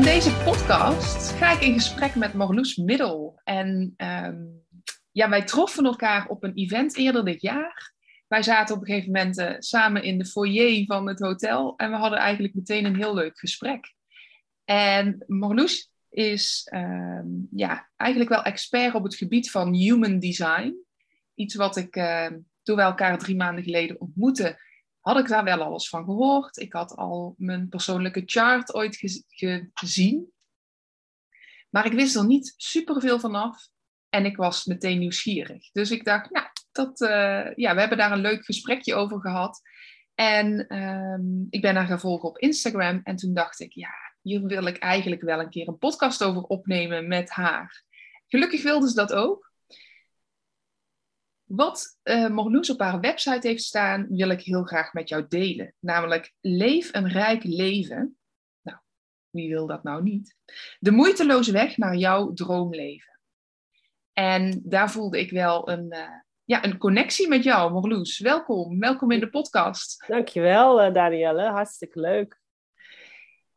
In deze podcast ga ik in gesprek met Marloes Middel. En ehm, ja, wij troffen elkaar op een event eerder dit jaar. Wij zaten op een gegeven moment eh, samen in de foyer van het hotel en we hadden eigenlijk meteen een heel leuk gesprek. En Marloes is ehm, ja, eigenlijk wel expert op het gebied van human design. Iets wat ik ehm, toen we elkaar drie maanden geleden ontmoetten, had ik daar wel alles van gehoord. Ik had al mijn persoonlijke chart ooit gezien. Maar ik wist er niet superveel vanaf. En ik was meteen nieuwsgierig. Dus ik dacht, nou, dat, uh, ja, we hebben daar een leuk gesprekje over gehad. En ehm, ik ben haar gaan volgen op Instagram. En toen dacht ik, ja, hier wil ik eigenlijk wel een keer een podcast over opnemen met haar. Gelukkig wilde ze dat ook. Wat uh, Marloes op haar website heeft staan, wil ik heel graag met jou delen. Namelijk, leef een rijk leven. Nou, wie wil dat nou niet? De moeiteloze weg naar jouw droomleven. En daar voelde ik wel een, uh, ja, een connectie met jou, Marloes. Welkom, welkom in de podcast. Dankjewel, uh, Danielle. Hartstikke leuk.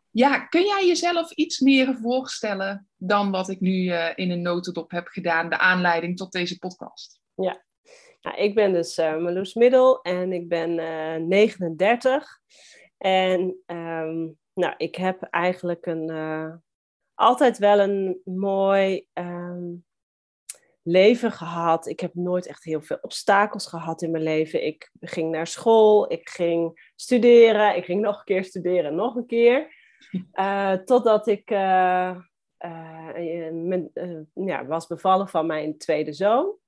Ja, kun jij jezelf iets meer voorstellen dan wat ik nu in een notendop heb gedaan, de aanleiding tot deze podcast? Ja, nou, ik ben dus uh, Middel en ik ben uh, eh, 39. En um, nou, ik heb eigenlijk een, uh, altijd wel een mooi um, leven gehad. Ik heb nooit echt heel veel obstakels gehad in mijn leven. Ik ging naar school, ik ging studeren, ik ging nog een keer studeren, nog een keer. totdat ik ja, was bevallen van mijn tweede zoon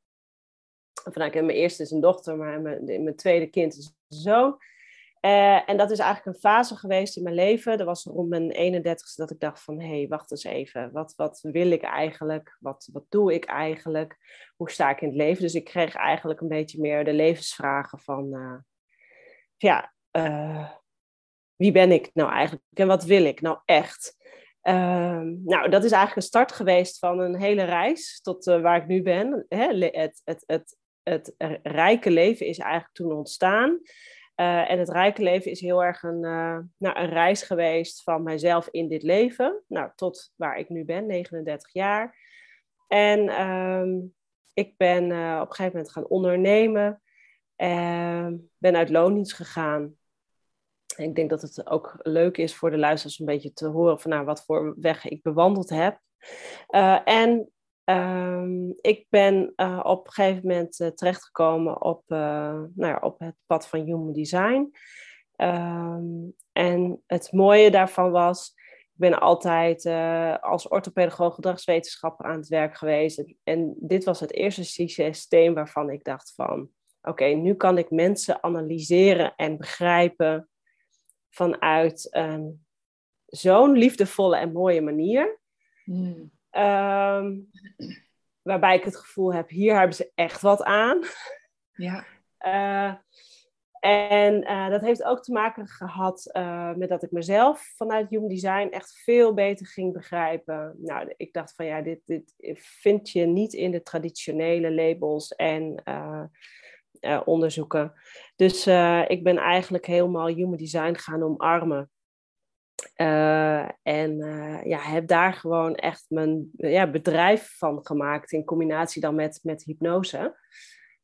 vanuit mijn eerste is een dochter, maar mijn, mijn tweede kind is een zoon. Uh, en dat is eigenlijk een fase geweest in mijn leven. Dat was rond mijn 31ste dat ik dacht van... hé, hey, wacht eens even. Wat, wat wil ik eigenlijk? Wat, wat doe ik eigenlijk? Hoe sta ik in het leven? Dus ik kreeg eigenlijk een beetje meer de levensvragen van... Uh, ja, uh, wie ben ik nou eigenlijk? En wat wil ik nou echt? Ehm, nou, dat is eigenlijk een start geweest van een hele reis tot waar ik nu ben. Hè? Het, het, het het rijke leven is eigenlijk toen ontstaan. Uh, en het rijke leven is heel erg een, uh, nou, een reis geweest van mijzelf in dit leven. Nou, tot waar ik nu ben, 39 jaar. En um, ik ben uh, op een gegeven moment gaan ondernemen. En ben uit loondienst gegaan. ik denk dat het ook leuk is voor de luisteraars een beetje te horen van nou, wat voor weg ik bewandeld heb. en Um, ik ben uh, op een gegeven moment uh, terechtgekomen op, uh, nou ja, op het pad van Human Design. Um, en het mooie daarvan was, ik ben altijd als orthopedagoog gedragswetenschapper aan het werk geweest. En dit was het eerste systeem waarvan ik dacht van, oké, nu kan ik mensen analyseren en begrijpen vanuit zo'n liefdevolle en mooie manier. Mm. Um, waarbij ik het gevoel heb, hier hebben ze echt wat aan. Ja. Uh, en uh, dat heeft ook te maken gehad uh, met dat ik mezelf vanuit Human Design echt veel beter ging begrijpen. Nou, ik dacht van ja, dit, dit vind je niet in de traditionele labels en onderzoeken. Dus ik ben eigenlijk helemaal Human Design gaan omarmen. Uh, en uh, ja, heb daar gewoon echt mijn ja, bedrijf van gemaakt in combinatie dan met, met hypnose.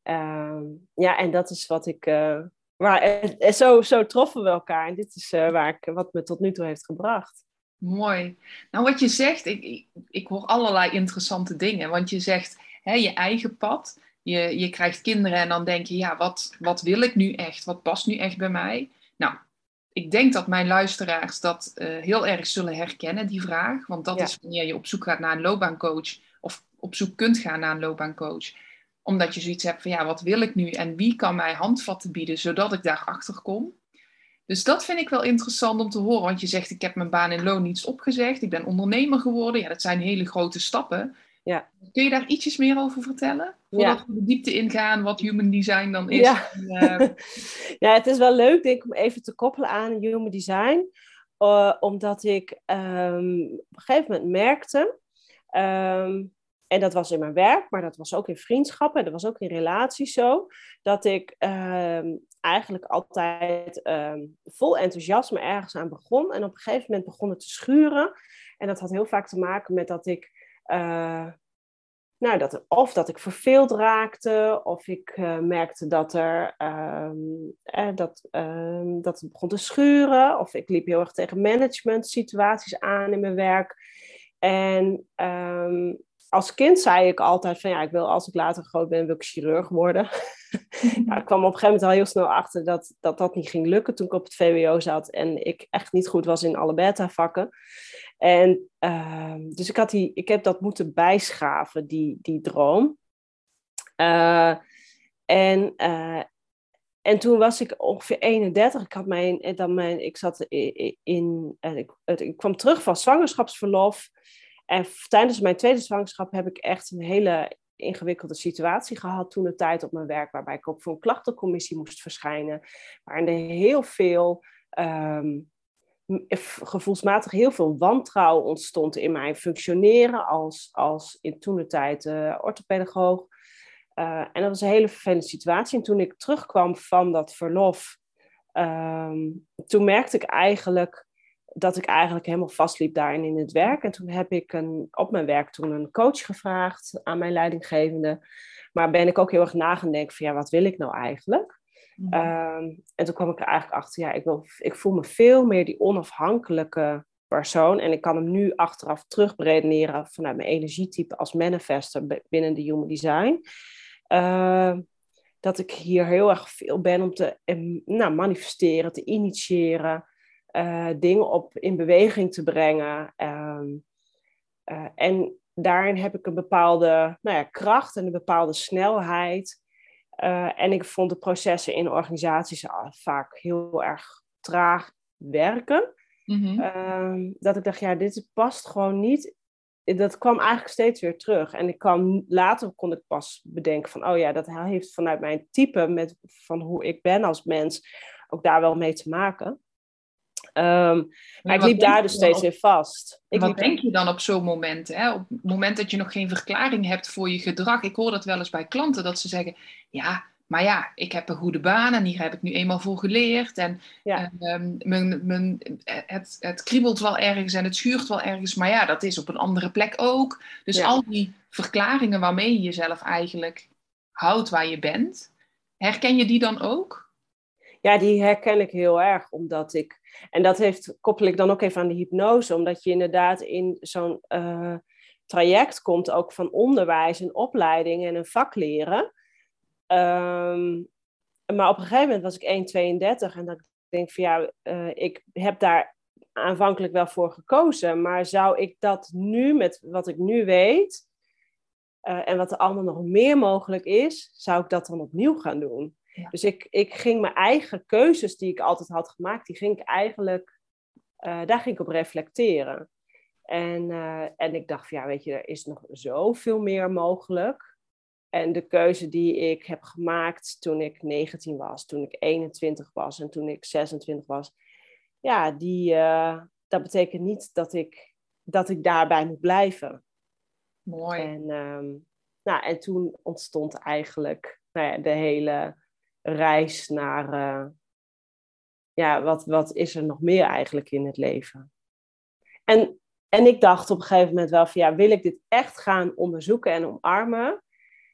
Uh, ja, en dat is wat ik. Uh, waar, zo, zo troffen we elkaar. En dit is waar ik, wat me tot nu toe heeft gebracht. Mooi. Nou, wat je zegt, ik, ik, ik hoor allerlei interessante dingen. Want je zegt hè, je eigen pad. Je, je krijgt kinderen en dan denk je, ja, wat, wat wil ik nu echt? Wat past nu echt bij mij? Nou, ik denk dat mijn luisteraars dat uh, heel erg zullen herkennen, die vraag. Want dat is wanneer je op zoek gaat naar een loopbaancoach of op zoek kunt gaan naar een loopbaancoach. Omdat je zoiets hebt van ja, wat wil ik nu en wie kan mij handvatten bieden zodat ik daarachter kom. Dus dat vind ik wel interessant om te horen. Want je zegt, ik heb mijn baan in loondienst opgezegd. Ik ben ondernemer geworden. Ja, dat zijn hele grote stappen. Ja. Kun je daar ietsjes meer over vertellen? Voordat Ja. we de diepte ingaan wat human design dan is. Ja. En, eh, ja, het is wel leuk, denk ik, om even te koppelen aan human design. Eh, omdat ik ehm, op een gegeven moment merkte, ehm, en dat was in mijn werk, maar dat was ook in vriendschappen, en dat was ook in relaties zo, dat ik ehm, eigenlijk altijd vol enthousiasme ergens aan begon. En op een gegeven moment begon het te schuren. En dat had heel vaak te maken met dat ik nou, dat of dat ik verveeld raakte, of ik eh, merkte dat, er, ehm, eh, dat, ehm, dat het begon te schuren, of ik liep heel erg tegen management situaties aan in mijn werk. En ehm, als kind zei ik altijd van ja, ik wil als ik later groot ben, wil ik chirurg worden. nou, ik kwam op een gegeven moment al heel snel achter dat, dat dat niet ging lukken toen ik op het VWO zat en ik echt niet goed was in alle beta-vakken. En ehm, dus ik, had die, ik heb dat moeten bijschaven, die, die droom. Eh, en, eh, en toen was ik ongeveer 31. Ik, had mijn, dan mijn, ik zat in. eh, ik, ik kwam terug van zwangerschapsverlof. En tijdens mijn tweede zwangerschap heb ik echt een hele ingewikkelde situatie gehad toen de tijd op mijn werk, waarbij ik ook voor een klachtencommissie moest verschijnen, waarin er heel veel ehm, gevoelsmatig heel veel wantrouwen ontstond in mijn functioneren als, als in toen de tijd eh orthopedagoog. Eh, en dat was een hele vervelende situatie. En toen ik terugkwam van dat verlof, ehm, toen merkte ik eigenlijk dat ik eigenlijk helemaal vastliep daarin in het werk. En toen heb ik een, op mijn werk toen een coach gevraagd aan mijn leidinggevende. Maar ben ik ook heel erg na gaan denken van ja, wat wil ik nou eigenlijk? Ehm, en toen kwam ik er eigenlijk achter, ja, ik, wil, ik voel me veel meer die onafhankelijke persoon. En ik kan hem nu achteraf terugredeneren vanuit mijn energietype als manifester binnen de Human Design. Ehm, dat ik hier heel erg veel ben om te nou, manifesteren, te initiëren, eh, dingen op in beweging te brengen. Ehm, eh, en daarin heb ik een bepaalde nou ja, kracht en een bepaalde snelheid. Uh, en ik vond de processen in organisaties vaak heel erg traag werken. Mhm. Uh, dat ik dacht, ja, dit past gewoon niet. Dat kwam eigenlijk steeds weer terug. En ik kwam, later kon ik pas bedenken van, oh ja, dat heeft vanuit mijn type, met, van hoe ik ben als mens, ook daar wel mee te maken. Um, maar ik liep daar dus steeds op, weer vast. Ik wat liep denk je dan op zo'n moment? Hè? Op het moment dat je nog geen verklaring hebt voor je gedrag. Ik hoor dat wel eens bij klanten, dat ze zeggen... Ja, maar ja, ik heb een goede baan en hier heb ik nu eenmaal voor geleerd. En ja. um, mijn, mijn, het, het kriebelt wel ergens en het schuurt wel ergens. Maar ja, dat is op een andere plek ook. Dus Ja. al die verklaringen waarmee je jezelf eigenlijk houdt waar je bent... Herken je die dan ook? Ja, die herken ik heel erg, omdat ik... En dat heeft, koppel ik dan ook even aan de hypnose, omdat je inderdaad in zo'n uh, traject komt, ook van onderwijs en opleiding en een vak leren. Um, maar op een gegeven moment was ik 1,32 en dat ik denk van ja, uh, ik heb daar aanvankelijk wel voor gekozen, maar zou ik dat nu met wat ik nu weet uh, en wat er allemaal nog meer mogelijk is, zou ik dat dan opnieuw gaan doen? Ja. Dus ik, ik ging mijn eigen keuzes die ik altijd had gemaakt, die ging ik eigenlijk, uh, daar ging ik op reflecteren. En, uh, en ik dacht van ja, weet je, er is nog zoveel meer mogelijk. En de keuze die ik heb gemaakt toen ik 19 was, toen ik 21 was en toen ik 26 was, ja, die, uh, dat betekent niet dat ik, dat ik daarbij moet blijven. Mooi. En, um, nou, en toen ontstond eigenlijk nou ja, de hele reis naar, uh, ja, wat, wat is er nog meer eigenlijk in het leven? En, en ik dacht op een gegeven moment wel van, ja, wil ik dit echt gaan onderzoeken en omarmen?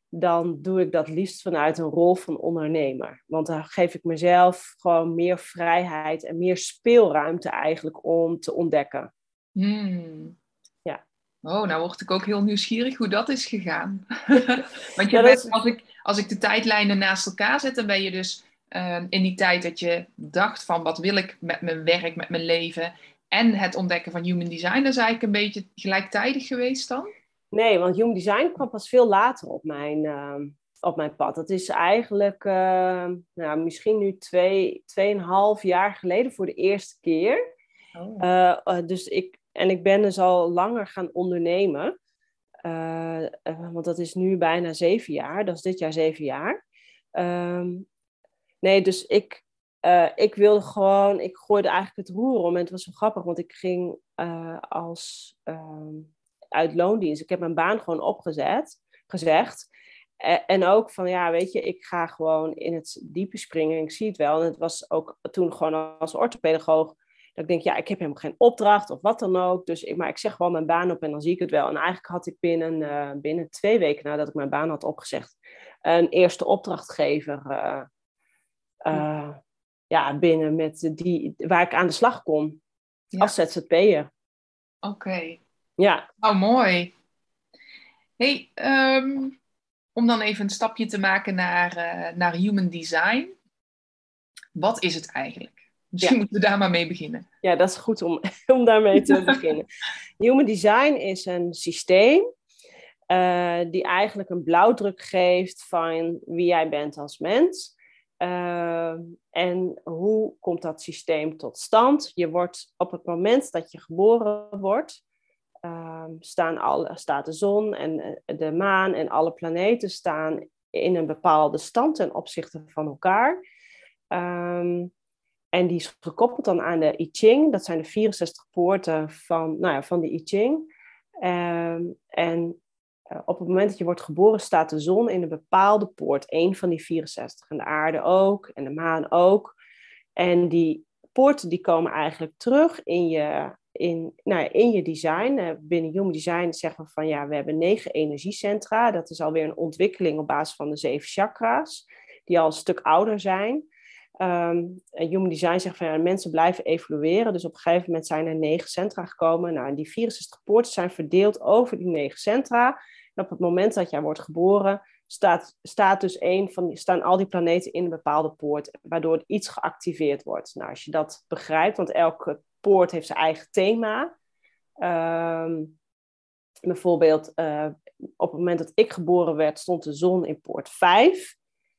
Dan doe ik dat liefst vanuit een rol van ondernemer. Want dan geef ik mezelf gewoon meer vrijheid en meer speelruimte eigenlijk om te ontdekken. Hmm. Ja. Oh, nou word ik ook heel nieuwsgierig hoe dat is gegaan. Want je Ja, dat bent, is- als, ik, als ik de tijdlijnen naast elkaar zet, dan ben je dus eh, in die tijd dat je dacht van wat wil ik met mijn werk, met mijn leven en het ontdekken van human design, dat is eigenlijk een beetje gelijktijdig geweest dan? Nee, want Human Design kwam pas veel later op mijn, ehm, op mijn pad. Dat is eigenlijk uh, nou, misschien nu twee, tweeënhalf jaar geleden voor de eerste keer. Oh. Uh, dus ik, en ik ben dus al langer gaan ondernemen. Uh, want dat is nu bijna zeven jaar. Dat is dit jaar zeven jaar. Ehm, nee, dus ik, ik wilde gewoon... Ik gooide eigenlijk het roer om. En het was zo grappig, want ik ging als... Ehm, uit loondienst. Ik heb mijn baan gewoon opgezet, gezegd. En ook van, ja, weet je, ik ga gewoon in het diepe springen. Ik zie het wel. En het was ook toen gewoon als orthopedagoog. Dat ik denk, ja, ik heb helemaal geen opdracht of wat dan ook. Dus ik, maar ik zeg gewoon mijn baan op en dan zie ik het wel. En eigenlijk had ik binnen, uh, binnen twee weken nadat ik mijn baan had opgezegd, een eerste opdrachtgever uh, uh, ja, binnen met die, waar ik aan de slag kon als ZZP'er. Oké. Ja. Oh, mooi. Hey, um, om dan even een stapje te maken naar, naar human design. Wat is het eigenlijk? Misschien ja. moeten we daar maar mee beginnen. Ja, dat is goed om, om daarmee te beginnen. Human design is een systeem uh, die eigenlijk een blauwdruk geeft van wie jij bent als mens. Uh, en hoe komt dat systeem tot stand? Je wordt op het moment dat je geboren wordt, Ehm, staan al, staat de zon en eh, de maan en alle planeten staan in een bepaalde stand ten opzichte van elkaar. Ehm, en die is gekoppeld dan aan de I Ching. Dat zijn de 64 poorten van, nou ja, van de I Ching. Ehm, en eh, op het moment dat je wordt geboren, staat de zon in een bepaalde poort. één van die 64. En de aarde ook. En de maan ook. En die poorten die komen eigenlijk terug in je in, nou, in je design. Uh, binnen Human Design zeggen we van ja, we hebben negen energiecentra. Dat is alweer een ontwikkeling op basis van de zeven chakra's, die al een stuk ouder zijn. Um, Human Design zegt van ja, mensen blijven evolueren. Dus op een gegeven moment zijn er negen centra gekomen. Nou, en die 64 poorten zijn verdeeld over die negen centra. En op het moment dat jij wordt geboren, staat, dus een van, staan al die planeten in een bepaalde poort, waardoor iets geactiveerd wordt. Nou, als je dat begrijpt, want elke poort heeft zijn eigen thema. Ehm, bijvoorbeeld, uh, op het moment dat ik geboren werd, stond de zon in poort 5.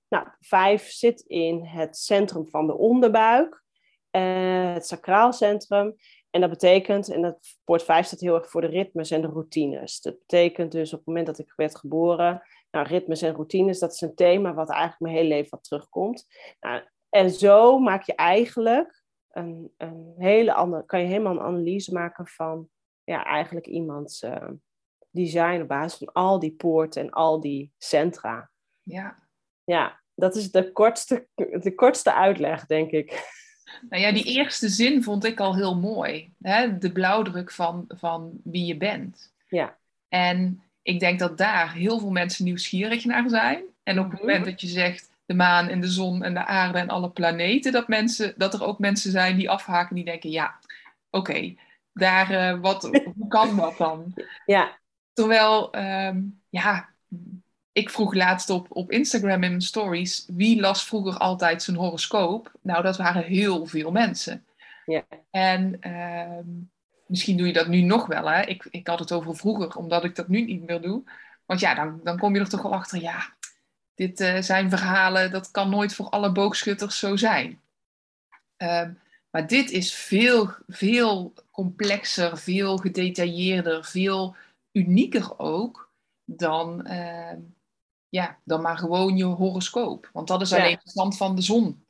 Nou, 5 zit in het centrum van de onderbuik, uh, het sacraal centrum. En dat betekent, en dat poort 5 staat heel erg voor de ritmes en de routines. Dat betekent dus op het moment dat ik werd geboren, nou, ritmes en routines, dat is een thema wat eigenlijk mijn hele leven wat terugkomt. Nou, en zo maak je eigenlijk een, een hele andere, kan je helemaal een analyse maken van ja, eigenlijk iemands uh, design op basis van al die poorten en al die centra. Ja. Ja, dat is de kortste, de kortste uitleg, denk ik. Nou ja, die eerste zin vond ik al heel mooi. Hè? De blauwdruk van, van wie je bent. Ja. En ik denk dat daar heel veel mensen nieuwsgierig naar zijn. En op het mhm. moment dat je zegt, de maan en de zon en de aarde en alle planeten, dat, mensen, dat er ook mensen zijn die afhaken die denken, ja, oké, daar, uh, wat, hoe kan dat dan? Ja. Terwijl, ehm, ja, ik vroeg laatst op, op Instagram in mijn stories, wie las vroeger altijd zijn horoscoop? Nou, dat waren heel veel mensen. Ja. En uh, misschien doe je dat nu nog wel, hè? Ik, ik had het over vroeger, omdat ik dat nu niet meer doe. Want ja, dan, dan kom je er toch wel achter, ja, dit uh, zijn verhalen, dat kan nooit voor alle boogschutters zo zijn. Uh, maar dit is veel, veel complexer, veel gedetailleerder, veel unieker ook dan, uh, ja, dan maar gewoon je horoscoop. Want dat is alleen ja. de stand van de zon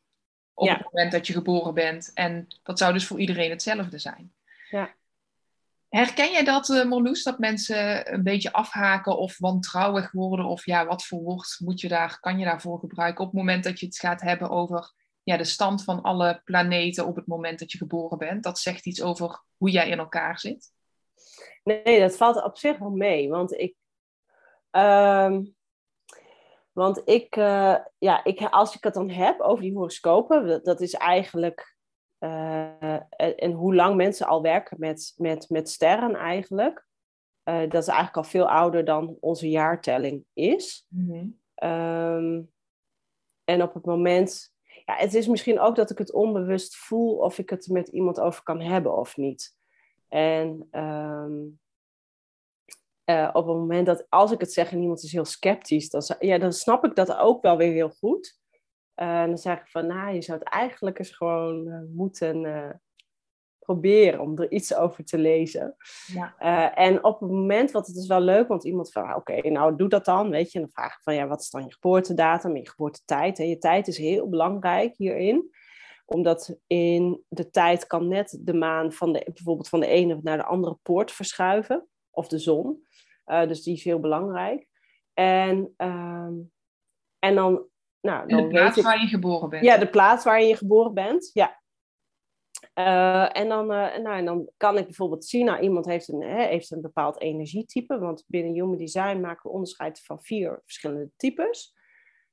op ja. het moment dat je geboren bent. En dat zou dus voor iedereen hetzelfde zijn. Ja. Herken jij dat, uh, Marloes, dat mensen een beetje afhaken of wantrouwig worden? Of ja, wat voor woord moet je daar, kan je daarvoor gebruiken op het moment dat je het gaat hebben over ja, de stand van alle planeten op het moment dat je geboren bent? Dat zegt iets over hoe jij in elkaar zit. Nee, dat valt op zich wel mee. Want ik. Uh, want ik, uh, ja, ik, als ik het dan heb over die horoscopen, dat, dat is eigenlijk uh, en hoe lang mensen al werken met, met, met sterren eigenlijk. Uh, dat is eigenlijk al veel ouder dan onze jaartelling is. Mm-hmm. Um, en op het moment, ja, het is misschien ook dat ik het onbewust voel of ik het met iemand over kan hebben of niet. En, um, uh, op het moment dat als ik het zeg en iemand is heel sceptisch, dan, ja, dan snap ik dat ook wel weer heel goed. Uh, dan zeg ik van, nou, je zou het eigenlijk eens gewoon uh, moeten proberen om er iets over te lezen. Ja. en op het moment, want het is wel leuk, want iemand van, oké, nou doe dat dan, weet je. En dan vraag ik van, ja, wat is dan je geboortedatum en je geboortetijd? En je tijd is heel belangrijk hierin omdat in de tijd kan net de maan van de, bijvoorbeeld van de ene naar de andere poort verschuiven. Of de zon. Uh, dus die is heel belangrijk. En, uh, en dan... Nou, dan de plaats ik, waar je geboren bent. Ja, de plaats waar je geboren bent. Ja. Uh, en, dan, uh, nou, en dan kan ik bijvoorbeeld zien, nou, iemand heeft een, hè, heeft een bepaald energietype. Want binnen Human Design maken we onderscheid van vier verschillende types.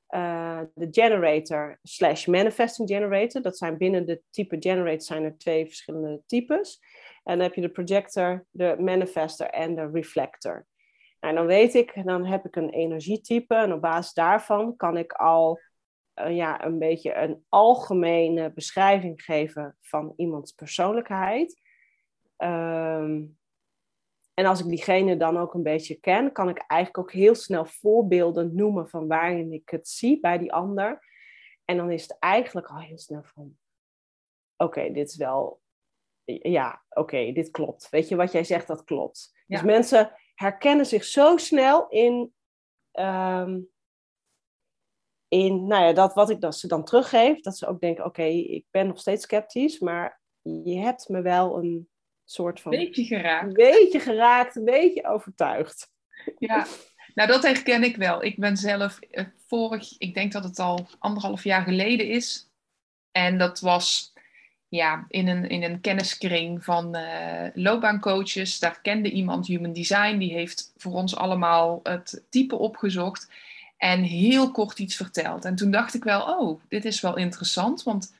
Uh, de generator slash manifesting generator. Dat zijn binnen de type generator zijn er twee verschillende types. En dan heb je de projector, de manifester en de reflector. Nou, en dan weet ik, dan heb ik een energietype en op basis daarvan kan ik al uh, ja, een beetje een algemene beschrijving geven van iemands persoonlijkheid. Um, en als ik diegene dan ook een beetje ken, kan ik eigenlijk ook heel snel voorbeelden noemen van waarin ik het zie bij die ander. En dan is het eigenlijk al heel snel van, oké, dit is wel, ja, oké, dit klopt. Weet je, wat jij zegt, dat klopt. Dus mensen herkennen zich zo snel in, um, in nou ja, dat wat ik dat ze dan teruggeef. Dat ze ook denken, oké, ik ben nog steeds sceptisch, maar je hebt me wel een soort van... Beetje geraakt. Een beetje geraakt, een beetje overtuigd. Ja, nou dat herken ik wel. Ik ben zelf eh, vorig, ik denk dat het al anderhalf jaar geleden is. En dat was ja, in, een, in een kenniskring van uh, loopbaancoaches. Daar kende iemand Human Design. Die heeft voor ons allemaal het type opgezocht. En heel kort iets verteld. En toen dacht ik wel, oh, dit is wel interessant. Want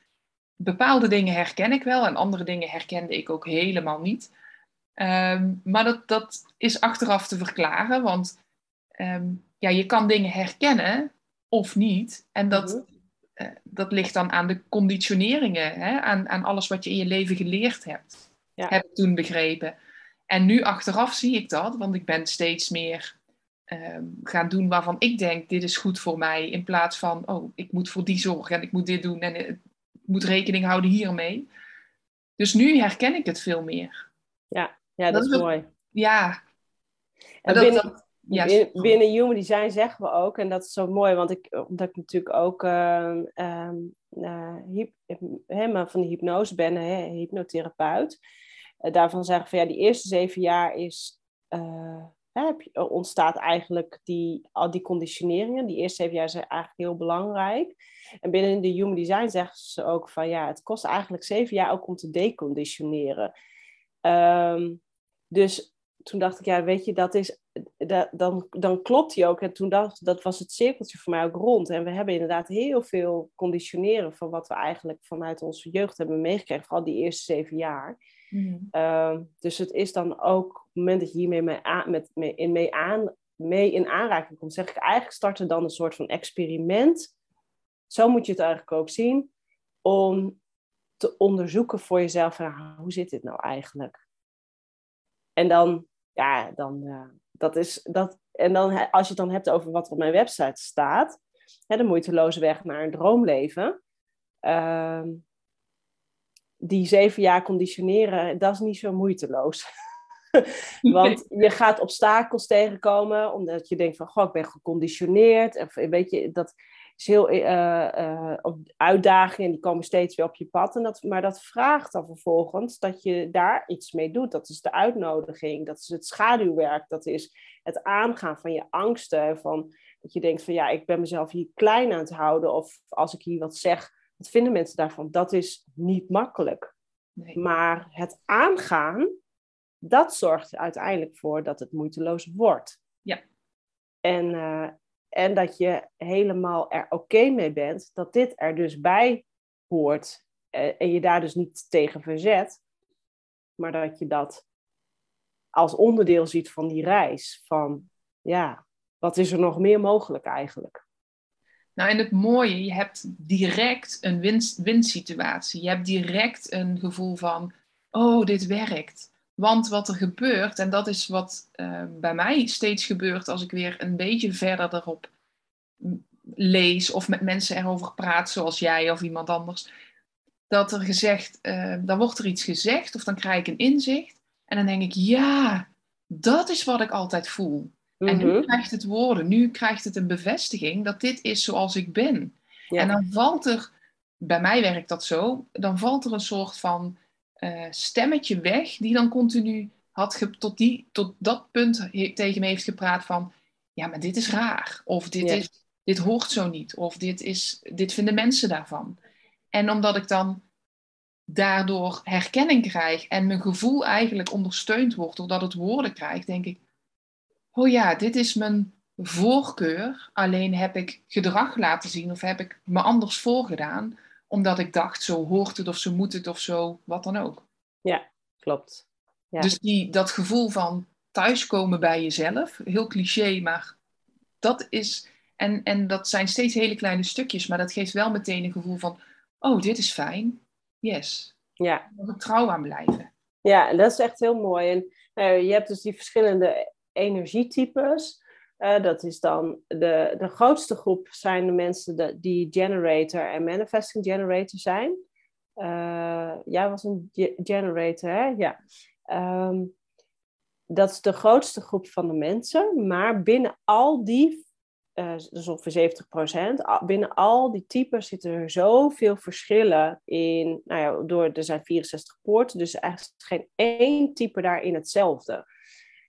bepaalde dingen herken ik wel en andere dingen herkende ik ook helemaal niet. Ehm, maar dat, dat is achteraf te verklaren, want ehm, ja, je kan dingen herkennen of niet. En dat, mhm. eh, dat ligt dan aan de conditioneringen, hè? Aan, aan alles wat je in je leven geleerd hebt, ja. heb ik toen begrepen. En nu achteraf zie ik dat, want ik ben steeds meer um, gaan doen waarvan ik denk, dit is goed voor mij, in plaats van, oh, ik moet voor die zorgen en ik moet dit doen en moet rekening houden hiermee. Dus nu herken ik het veel meer. Ja, ja dat, is mooi. Ja. En dat, binnen, binnen, Human Design zeggen we ook, en dat is zo mooi, want ik, omdat ik natuurlijk ook uh, uh, van de hypnose ben, hè, hypnotherapeut. Uh, daarvan zeggen van ja, die eerste zeven jaar is uh, ontstaat eigenlijk die, al die conditioneringen. Die eerste zeven jaar zijn eigenlijk heel belangrijk. En binnen de Human Design zeggen ze ook van ja, het kost eigenlijk zeven jaar ook om te deconditioneren. Ehm, dus toen dacht ik, ja, weet je, dat is, dat, dan, dan klopt die ook. En toen dacht dat was het cirkeltje voor mij ook rond. En we hebben inderdaad heel veel conditioneren van wat we eigenlijk vanuit onze jeugd hebben meegekregen, vooral die eerste zeven jaar. Mhm. Ehm, dus het is dan ook op het moment dat je hiermee mee, aan, met, mee, in, mee, aan, mee in aanraking komt, zeg ik eigenlijk starten dan een soort van experiment. Zo moet je het eigenlijk ook zien. Om te onderzoeken voor jezelf, van, ah, hoe zit dit nou eigenlijk? En dan, ja, dan, uh, dat is, dat, en dan als je het dan hebt over wat er op mijn website staat, hè, de moeiteloze weg naar een droomleven. Uh, die zeven jaar conditioneren, dat is niet zo moeiteloos. Want je gaat obstakels tegenkomen, omdat je denkt van, goh, ik ben geconditioneerd. En weet je, dat is heel uh, uh, uitdagingen, die komen steeds weer op je pad. En dat, maar dat vraagt dan vervolgens dat je daar iets mee doet. Dat is de uitnodiging, dat is het schaduwwerk, dat is het aangaan van je angsten. Van, dat je denkt van, ja, ik ben mezelf hier klein aan het houden. Of als ik hier wat zeg, wat vinden mensen daarvan? Dat is niet makkelijk. Nee. Maar het aangaan, dat zorgt uiteindelijk voor dat het moeiteloos wordt. Ja. En, uh, en dat je helemaal er oké mee bent dat dit er dus bij hoort. Uh, en je daar dus niet tegen verzet, maar dat je dat als onderdeel ziet van die reis. Van ja, wat is er nog meer mogelijk eigenlijk? Nou, en het mooie, je hebt direct een winsituatie. Je hebt direct een gevoel van, oh, dit werkt. Want wat er gebeurt, en dat is wat uh, bij mij steeds gebeurt als ik weer een beetje verder erop lees of met mensen erover praat, zoals jij of iemand anders, dat er gezegd, uh, dan wordt er iets gezegd of dan krijg ik een inzicht en dan denk ik, ja, dat is wat ik altijd voel. En nu mhm. krijgt het woorden, nu krijgt het een bevestiging dat dit is zoals ik ben. En dan valt er, bij mij werkt dat zo, dan valt er een soort van uh, stemmetje weg die dan continu had tot, die, tot dat punt tegen me heeft gepraat van, ja, maar dit is raar. Of dit, is, dit hoort zo niet. Of dit, is, dit vinden mensen daarvan. En omdat ik dan daardoor herkenning krijg en mijn gevoel eigenlijk ondersteund wordt doordat het woorden krijgt, denk ik, oh ja, dit is mijn voorkeur. Alleen heb ik gedrag laten zien of heb ik me anders voorgedaan, omdat ik dacht, zo hoort het of zo moet het of zo, wat dan ook. Ja, klopt. Ja. Dus die, dat gevoel van thuiskomen bij jezelf, heel cliché, maar dat is, en, en dat zijn steeds hele kleine stukjes, maar dat geeft wel meteen een gevoel van, oh, dit is fijn, yes. Ja. Er trouw aan blijven. Ja, en dat is echt heel mooi. En nou, je hebt dus die verschillende energietypes. Uh, dat is dan de, de grootste groep zijn de mensen die generator en manifesting generator zijn. Uh, jij was een generator, hè? Ja. Um, dat is de grootste groep van de mensen, maar binnen al die, uh, dus ongeveer 70 procent, binnen al die types zitten er zoveel verschillen in, nou ja, door, er zijn 64 poorten, dus eigenlijk geen één type daarin hetzelfde.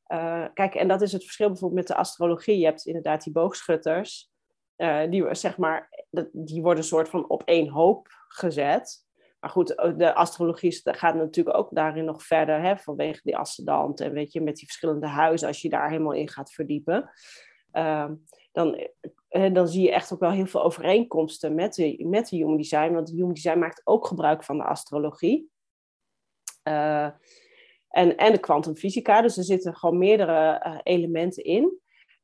Uh, kijk, en dat is het verschil bijvoorbeeld met de astrologie. Je hebt inderdaad die boogschutters, uh, die, zeg maar, die worden een soort van op één hoop gezet. Maar goed, de astrologie gaat natuurlijk ook daarin nog verder, hè, vanwege die ascendant en weet je, met die verschillende huizen, als je daar helemaal in gaat verdiepen. Uh, dan, eh, dan zie je echt ook wel heel veel overeenkomsten met de, met de Human Design, want de Human Design maakt ook gebruik van de astrologie. En, en de kwantumfysica. Dus er zitten gewoon meerdere uh, elementen in.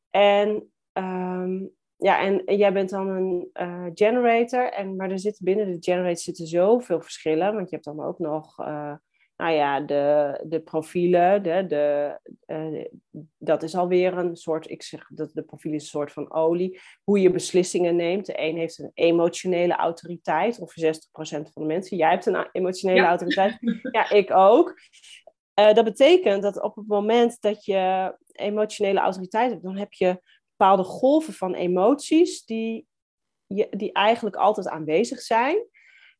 En, um, ja, en, jij bent dan een uh, generator. En, maar er zitten binnen de generator zitten zoveel verschillen. Want je hebt dan ook nog uh, nou ja, de, de profielen. De, de, dat is alweer een soort, ik zeg dat de profiel is een soort van olie. Hoe je beslissingen neemt. De een heeft een emotionele autoriteit. Ongeveer 60% van de mensen. Jij hebt een emotionele autoriteit. Ja, ik ook. Uh, dat betekent dat op het moment dat je emotionele autoriteit hebt, dan heb je bepaalde golven van emoties die, die eigenlijk altijd aanwezig zijn.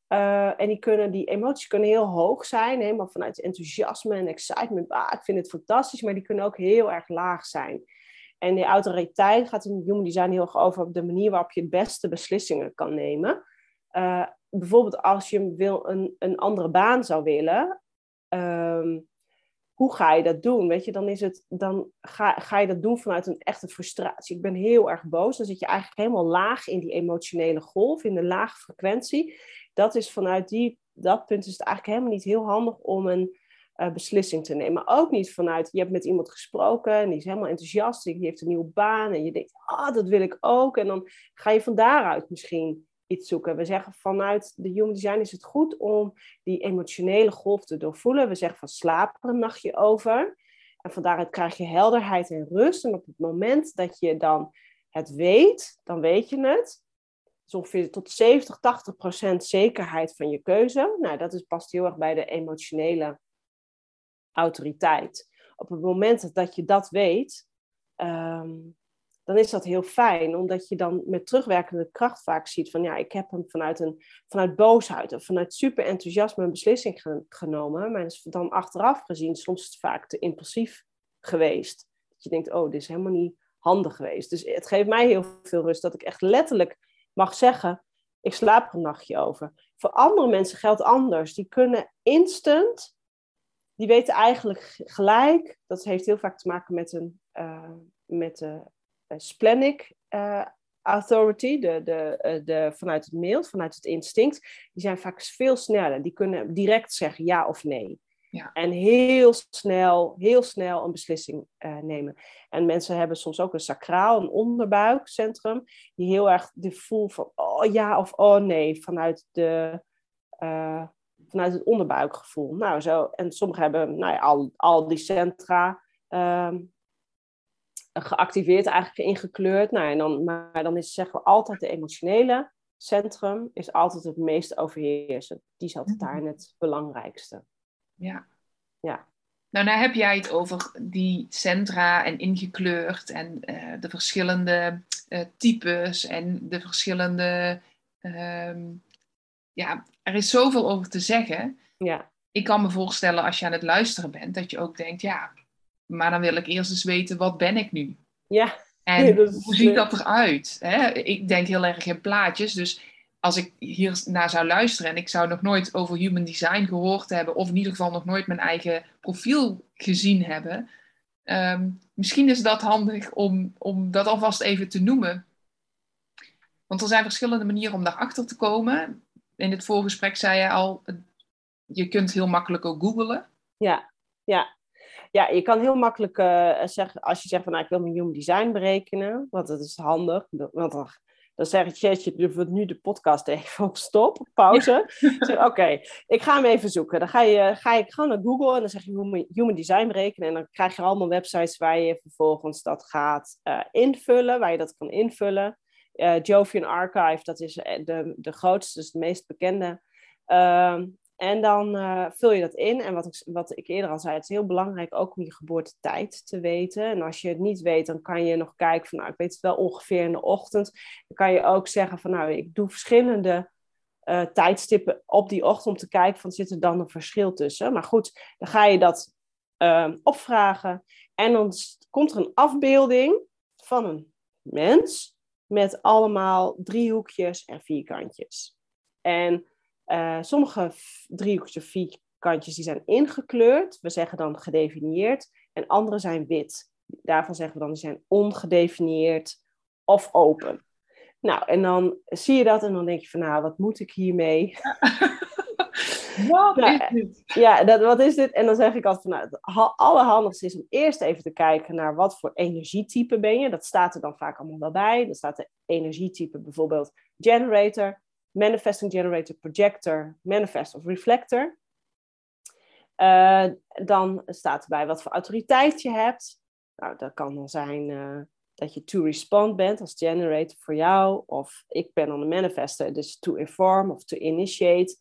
Uh, en die, kunnen, die emoties kunnen heel hoog zijn, helemaal vanuit enthousiasme en excitement. Ah, ik vind het fantastisch, maar die kunnen ook heel erg laag zijn. En die autoriteit gaat in human design heel erg over op de manier waarop je het beste beslissingen kan nemen. Uh, bijvoorbeeld als je wil een, een andere baan zou willen, um, hoe ga je dat doen? Weet je, dan, is het, dan ga, ga je dat doen vanuit een echte frustratie. Ik ben heel erg boos. Dan zit je eigenlijk helemaal laag in die emotionele golf, in de lage frequentie. Dat is vanuit die, dat punt is het eigenlijk helemaal niet heel handig om een uh, beslissing te nemen. Ook niet vanuit, je hebt met iemand gesproken en die is helemaal enthousiast, die heeft een nieuwe baan en je denkt, ah, dat wil ik ook. En dan ga je van daaruit misschien zoeken. We zeggen vanuit de Human Design is het goed om die emotionele golf te doorvoelen. We zeggen van slaap er een nachtje over. En van daaruit krijg je helderheid en rust. En op het moment dat je dan het weet, dan weet je het. Dus ongeveer tot 70, 80 procent zekerheid van je keuze. Nou, dat is, past heel erg bij de emotionele autoriteit. Op het moment dat je dat weet, ehm, dan is dat heel fijn, omdat je dan met terugwerkende kracht vaak ziet van ja, ik heb hem vanuit, een, vanuit boosheid of vanuit super enthousiasme een beslissing genomen, maar is dan achteraf gezien soms vaak te impulsief geweest. Dat je denkt, oh, dit is helemaal niet handig geweest. Dus het geeft mij heel veel rust dat ik echt letterlijk mag zeggen, ik slaap er een nachtje over. Voor andere mensen geldt anders. Die kunnen instant, die weten eigenlijk gelijk, dat heeft heel vaak te maken met, een, uh, met de eh, splenic uh, authority, de, de, eh, de, vanuit het mail, vanuit het instinct, die zijn vaak veel sneller. Die kunnen direct zeggen ja of nee. Ja. En heel snel, heel snel een beslissing nemen. En mensen hebben soms ook een sacraal, een onderbuikcentrum, die heel erg de voel van oh ja of oh nee vanuit de, vanuit het onderbuikgevoel. Nou, zo, en sommigen hebben nou ja, al, al die centra ehm, geactiveerd, eigenlijk ingekleurd. Nou, en dan, maar dan is zeggen we altijd de emotionele centrum is altijd het meest overheersend. Die is altijd daar het belangrijkste. Ja. Ja. Nou, nou heb jij het over die centra en ingekleurd en uh, de verschillende uh, types en de verschillende. Um, ja, er is zoveel over te zeggen. Ja. Ik kan me voorstellen als je aan het luisteren bent, dat je ook denkt, ja, maar dan wil ik eerst eens weten, wat ben ik nu? Ja. En hoe ziet dat eruit? Hè? Ik denk heel erg in plaatjes, dus als ik hier naar zou luisteren en ik zou nog nooit over human design gehoord hebben, of in ieder geval nog nooit mijn eigen profiel gezien hebben, um, misschien is dat handig om, om dat alvast even te noemen. Want er zijn verschillende manieren om daarachter te komen. In het voorgesprek zei je al, je kunt heel makkelijk ook googlen. Ja, ja. Ja, je kan heel makkelijk uh, zeggen, als je zegt van nou, ik wil mijn human design berekenen, want dat is handig, want dan dan zegt Chatje, je nu de podcast even op stop, op pauze. Zeg, oké, ik ga hem even zoeken. Dan ga je, ga je gewoon naar Google en dan zeg je human, design berekenen. En dan krijg je allemaal websites waar je vervolgens dat gaat uh, invullen, waar je dat kan invullen. Uh, Jovian Archive, dat is eh, de, de grootste, dus de meest bekende. Uh, en dan uh, vul je dat in. En wat ik, wat ik eerder al zei, het is heel belangrijk ook om je geboortetijd te weten. En als je het niet weet, dan kan je nog kijken van, nou, ik weet het wel ongeveer in de ochtend. Dan kan je ook zeggen van, nou, ik doe verschillende uh, tijdstippen op die ochtend om te kijken van, zit er dan een verschil tussen? Maar goed, dan ga je dat uh, opvragen. En dan komt er een afbeelding van een mens met allemaal driehoekjes en vierkantjes. En uh, sommige driehoekjes of vierkantjes die zijn ingekleurd. We zeggen dan gedefinieerd. En andere zijn wit. Daarvan zeggen we dan die zijn ongedefinieerd of open. Nou, en dan zie je dat en dan denk je van nou, wat moet ik hiermee? Wat nou, is dit? Ja, dat, wat is dit? En dan zeg ik altijd van nou, het allerhandigste is om eerst even te kijken naar wat voor energietype ben je. Dat staat er dan vaak allemaal wel bij. Dan staat de energietype bijvoorbeeld generator, manifesting generator, projector, manifest of reflector. Uh, dan staat erbij wat voor autoriteit je hebt. Nou, dat kan dan zijn uh, dat je to respond bent als generator voor jou. Of ik ben dan een manifester, dus to inform of to initiate.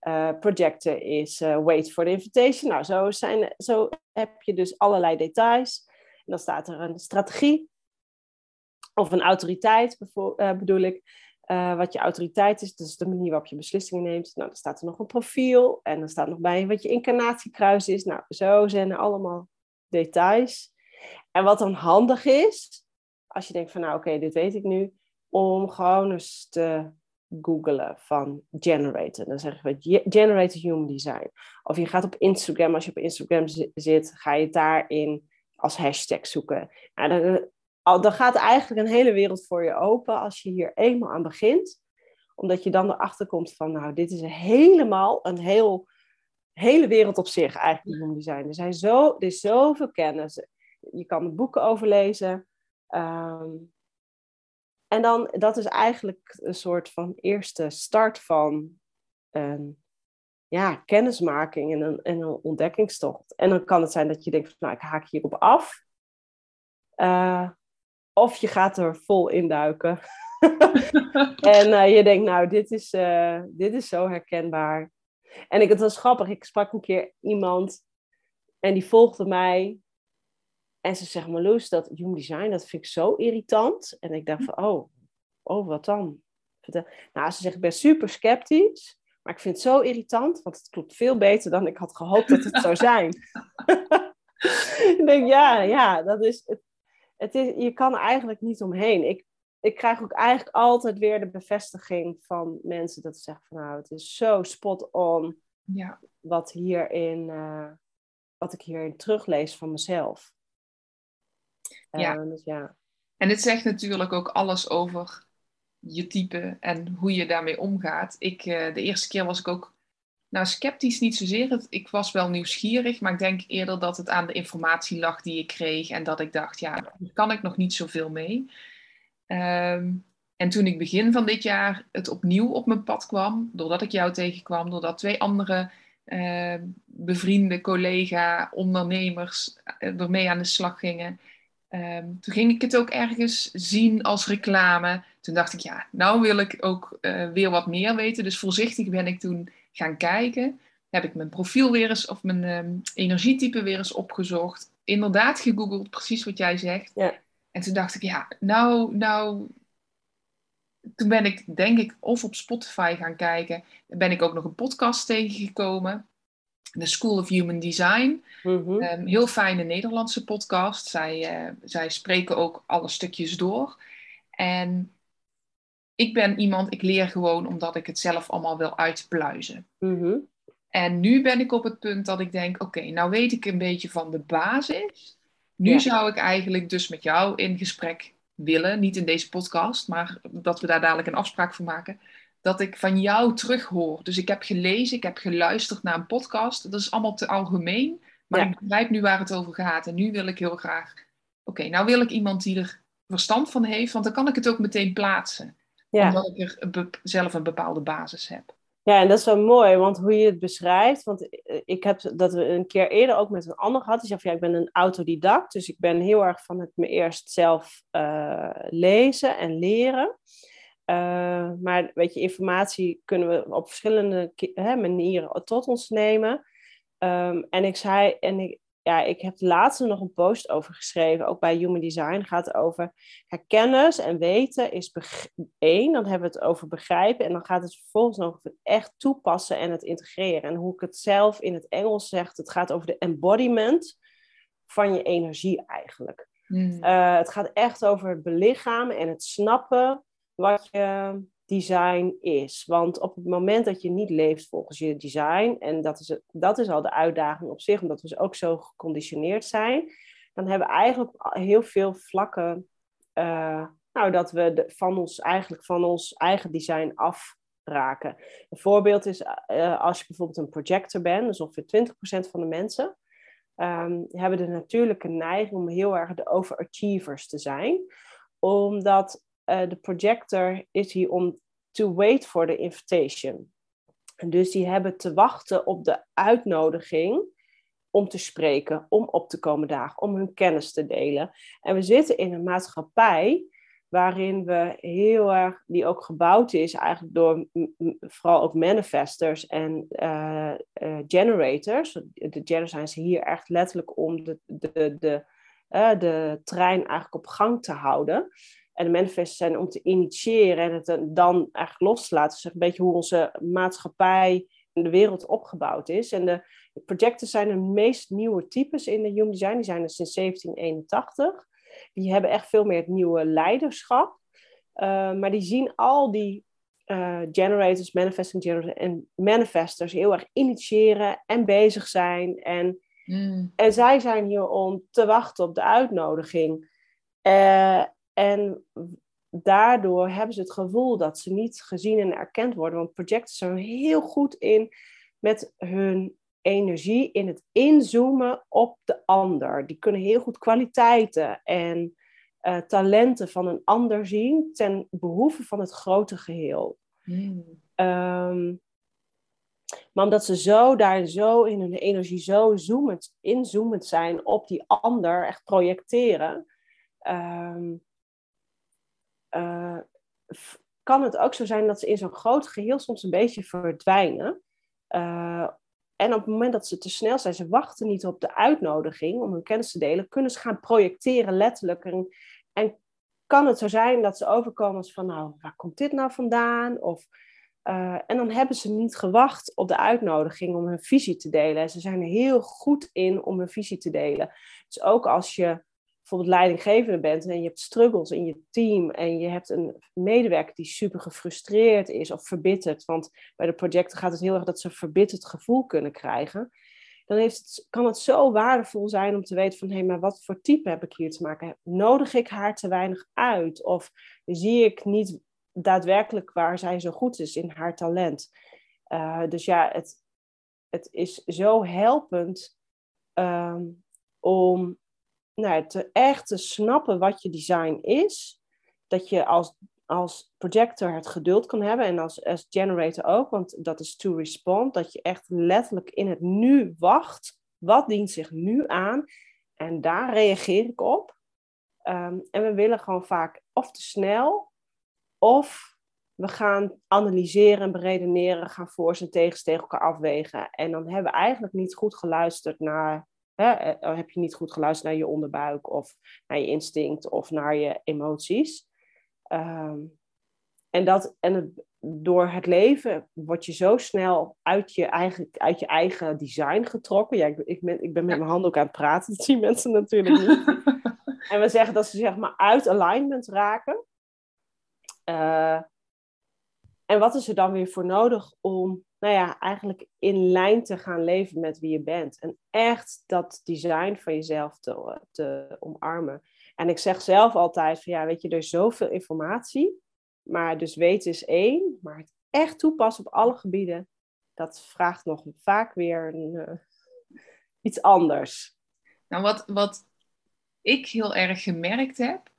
Uh, projector is wait for the invitation. Nou, zo, zijn, zo heb je dus allerlei details. En dan staat er een strategie of een autoriteit, bedoel ik. Uh, wat je autoriteit is, dus de manier waarop je beslissingen neemt. Nou, dan staat er nog een profiel en dan staat nog bij wat je incarnatiekruis is. Nou, zo zijn er allemaal details. En wat dan handig is, als je denkt van nou oké, dit weet ik nu, om gewoon eens te googlen van generator. Dan zeggen we generator human design. Of je gaat op Instagram, als je op Instagram zit, ga je daarin als hashtag zoeken. Nou, dan, dan gaat eigenlijk een hele wereld voor je open als je hier eenmaal aan begint. Omdat je dan erachter komt van, nou, dit is helemaal een heel, hele wereld op zich eigenlijk, human design. Er, zijn zo, er is zoveel kennis. Je kan er boeken over lezen. Um, en dan, dat is eigenlijk een soort van eerste start van een ja, kennismaking en een, en een ontdekkingstocht. En dan kan het zijn dat je denkt, van, nou, ik haak hierop af. Uh, of je gaat er vol induiken. en uh, je denkt, nou, dit is, uh, dit is zo herkenbaar. En ik, het was grappig, ik sprak een keer iemand en die volgde mij. En ze zegt, Marloes, dat human design, dat vind ik zo irritant. En ik dacht van, oh, oh wat dan? Nou, ze zegt, ik ben super sceptisch. Maar ik vind het zo irritant, want het klopt veel beter dan ik had gehoopt dat het zou zijn. ik denk, ja, ja, dat is, het, het is, je kan eigenlijk niet omheen. Ik, ik krijg ook eigenlijk altijd weer de bevestiging van mensen dat ze zeggen van nou, het is zo spot on ja. wat, hierin, uh, wat ik hierin teruglees van mezelf. Ja. Uh, dus ja. En het zegt natuurlijk ook alles over je type en hoe je daarmee omgaat. Ik, uh, de eerste keer was ik ook nou, sceptisch niet zozeer. Ik was wel nieuwsgierig, maar ik denk eerder dat het aan de informatie lag die ik kreeg. En dat ik dacht, ja, daar kan ik nog niet zoveel mee. Um, En toen ik begin van dit jaar het opnieuw op mijn pad kwam, doordat ik jou tegenkwam, doordat twee andere uh, bevriende collega, ondernemers uh, ermee aan de slag gingen, um, toen ging ik het ook ergens zien als reclame. Toen dacht ik, ja, nou wil ik ook uh, weer wat meer weten. Dus voorzichtig ben ik toen gaan kijken. Heb ik mijn profiel weer eens, of mijn um, energietype weer eens opgezocht. Inderdaad gegoogeld, precies wat jij zegt. Ja. En toen dacht ik, ja, nou, nou, toen ben ik denk ik of op Spotify gaan kijken. Dan ben ik ook nog een podcast tegengekomen. The School of Human Design. Um, heel fijne Nederlandse podcast. Zij, uh, zij spreken ook alle stukjes door. En ik ben iemand, ik leer gewoon omdat ik het zelf allemaal wil uitpluizen. Mhm. En nu ben ik op het punt dat ik denk, oké, nou weet ik een beetje van de basis. Nu Ja. zou ik eigenlijk dus met jou in gesprek willen, niet in deze podcast, maar dat we daar dadelijk een afspraak voor maken, dat ik van jou terughoor. Dus ik heb gelezen, ik heb geluisterd naar een podcast. Dat is allemaal te algemeen, maar Ja. ik begrijp nu waar het over gaat. En nu wil ik heel graag, oké, nou wil ik iemand die er verstand van heeft, want dan kan ik het ook meteen plaatsen. Ja. Omdat ik er zelf een bepaalde basis heb. Ja, en dat is wel mooi, want hoe je het beschrijft, want eh, ik heb dat we een keer eerder ook met een ander gehad, die zei van ja, ik ben een autodidact, dus ik ben heel erg van het me eerst zelf eh, lezen en leren. Eh, maar weet je, informatie kunnen we op verschillende hè, manieren tot ons nemen. Ehm, en ik zei, en ik, ja, ik heb laatst nog een post over geschreven, ook bij Human Design, gaat over ja, kennis en weten is één, dan hebben we het over begrijpen en dan gaat het vervolgens nog over het echt toepassen en het integreren. En hoe ik het zelf in het Engels zeg, het gaat over de embodiment van je energie eigenlijk. Hmm. Uh, het gaat echt over het belichamen en het snappen wat je design is. Want op het moment dat je niet leeft volgens je design, en dat is, dat is al de uitdaging op zich, omdat we ook zo geconditioneerd zijn, dan hebben we eigenlijk heel veel vlakken, uh, nou, dat we de, van ons eigenlijk van ons eigen design afraken. Een voorbeeld is uh, als je bijvoorbeeld een projector bent, dus ongeveer 20% van de mensen, um, hebben de natuurlijke neiging om heel erg de overachievers te zijn. Omdat uh, de projector is hier om to wait for the invitation. Dus die hebben te wachten op de uitnodiging om te spreken, om op te komen dagen, om hun kennis te delen. En we zitten in een maatschappij waarin we heel erg, die ook gebouwd is eigenlijk door vooral ook manifestors en uh, uh, generators. De generators zijn ze hier echt letterlijk om de, de, de, uh, de trein eigenlijk op gang te houden. En de manifestors zijn om te initiëren en het dan eigenlijk los te laten. Dus een beetje hoe onze maatschappij en de wereld opgebouwd is. En de, de projecten zijn de meest nieuwe types in de Human Design. Die zijn er sinds 1781 die hebben echt veel meer het nieuwe leiderschap. Uh, maar die zien al die uh, generators, manifesting generators en manifestors heel erg initiëren en bezig zijn. En, mm. en zij zijn hier om te wachten op de uitnodiging. Uh, en daardoor hebben ze het gevoel dat ze niet gezien en erkend worden. Want projecten zijn heel goed in met hun energie in het inzoomen op de ander. Die kunnen heel goed kwaliteiten en uh, talenten van een ander zien ten behoeve van het grote geheel. Um, maar omdat ze zo daar zo in hun energie zo zoomend, inzoomend zijn op die ander, echt projecteren, um, uh, kan het ook zo zijn dat ze in zo'n groot geheel soms een beetje verdwijnen. Uh, en op het moment dat ze te snel zijn, ze wachten niet op de uitnodiging om hun kennis te delen, kunnen ze gaan projecteren letterlijk. En, kan het zo zijn dat ze overkomen als van, nou, waar komt dit nou vandaan? Of, uh, en dan hebben ze niet gewacht op de uitnodiging om hun visie te delen. En ze zijn er heel goed in om hun visie te delen. Dus ook als je bijvoorbeeld leidinggevende bent en je hebt struggles in je team en je hebt een medewerker die super gefrustreerd is of verbitterd, want bij de projecten gaat het heel erg dat ze een verbitterd gevoel kunnen krijgen, dan heeft kan het zo waardevol zijn om te weten van hé, hey, maar wat voor type heb ik hier te maken? Nodig ik haar te weinig uit? Of zie ik niet daadwerkelijk waar zij zo goed is in haar talent? Uh, dus ja, het, het is zo helpend um, om nou, te echt te snappen wat je design is. Dat je als, als projector het geduld kan hebben en als, als generator ook, want dat is to respond, dat je echt letterlijk in het nu wacht. Wat dient zich nu aan? En daar reageer ik op. Ehm, en we willen gewoon vaak of te snel, of we gaan analyseren en beredeneren, gaan voor en tegens tegen elkaar afwegen. En dan hebben we eigenlijk niet goed geluisterd naar, hè, eh, heb je niet goed geluisterd naar je onderbuik of naar je instinct of naar je emoties. Ehm, en dat, en het, door het leven word je zo snel uit je eigen, uit je eigen design getrokken. Ja, ik, ik, ben, ik ben met mijn handen ook aan het praten, dat zien mensen natuurlijk niet. en we zeggen dat ze zeg maar uit alignment raken. Uh, en wat is er dan weer voor nodig om, nou ja, eigenlijk in lijn te gaan leven met wie je bent? En echt dat design van jezelf te, te omarmen. En ik zeg zelf altijd van, ja, weet je, er is zoveel informatie. Maar dus weten is één, maar het echt toepassen op alle gebieden, dat vraagt nog vaak weer een, uh, iets anders. Nou, wat, wat ik heel erg gemerkt heb,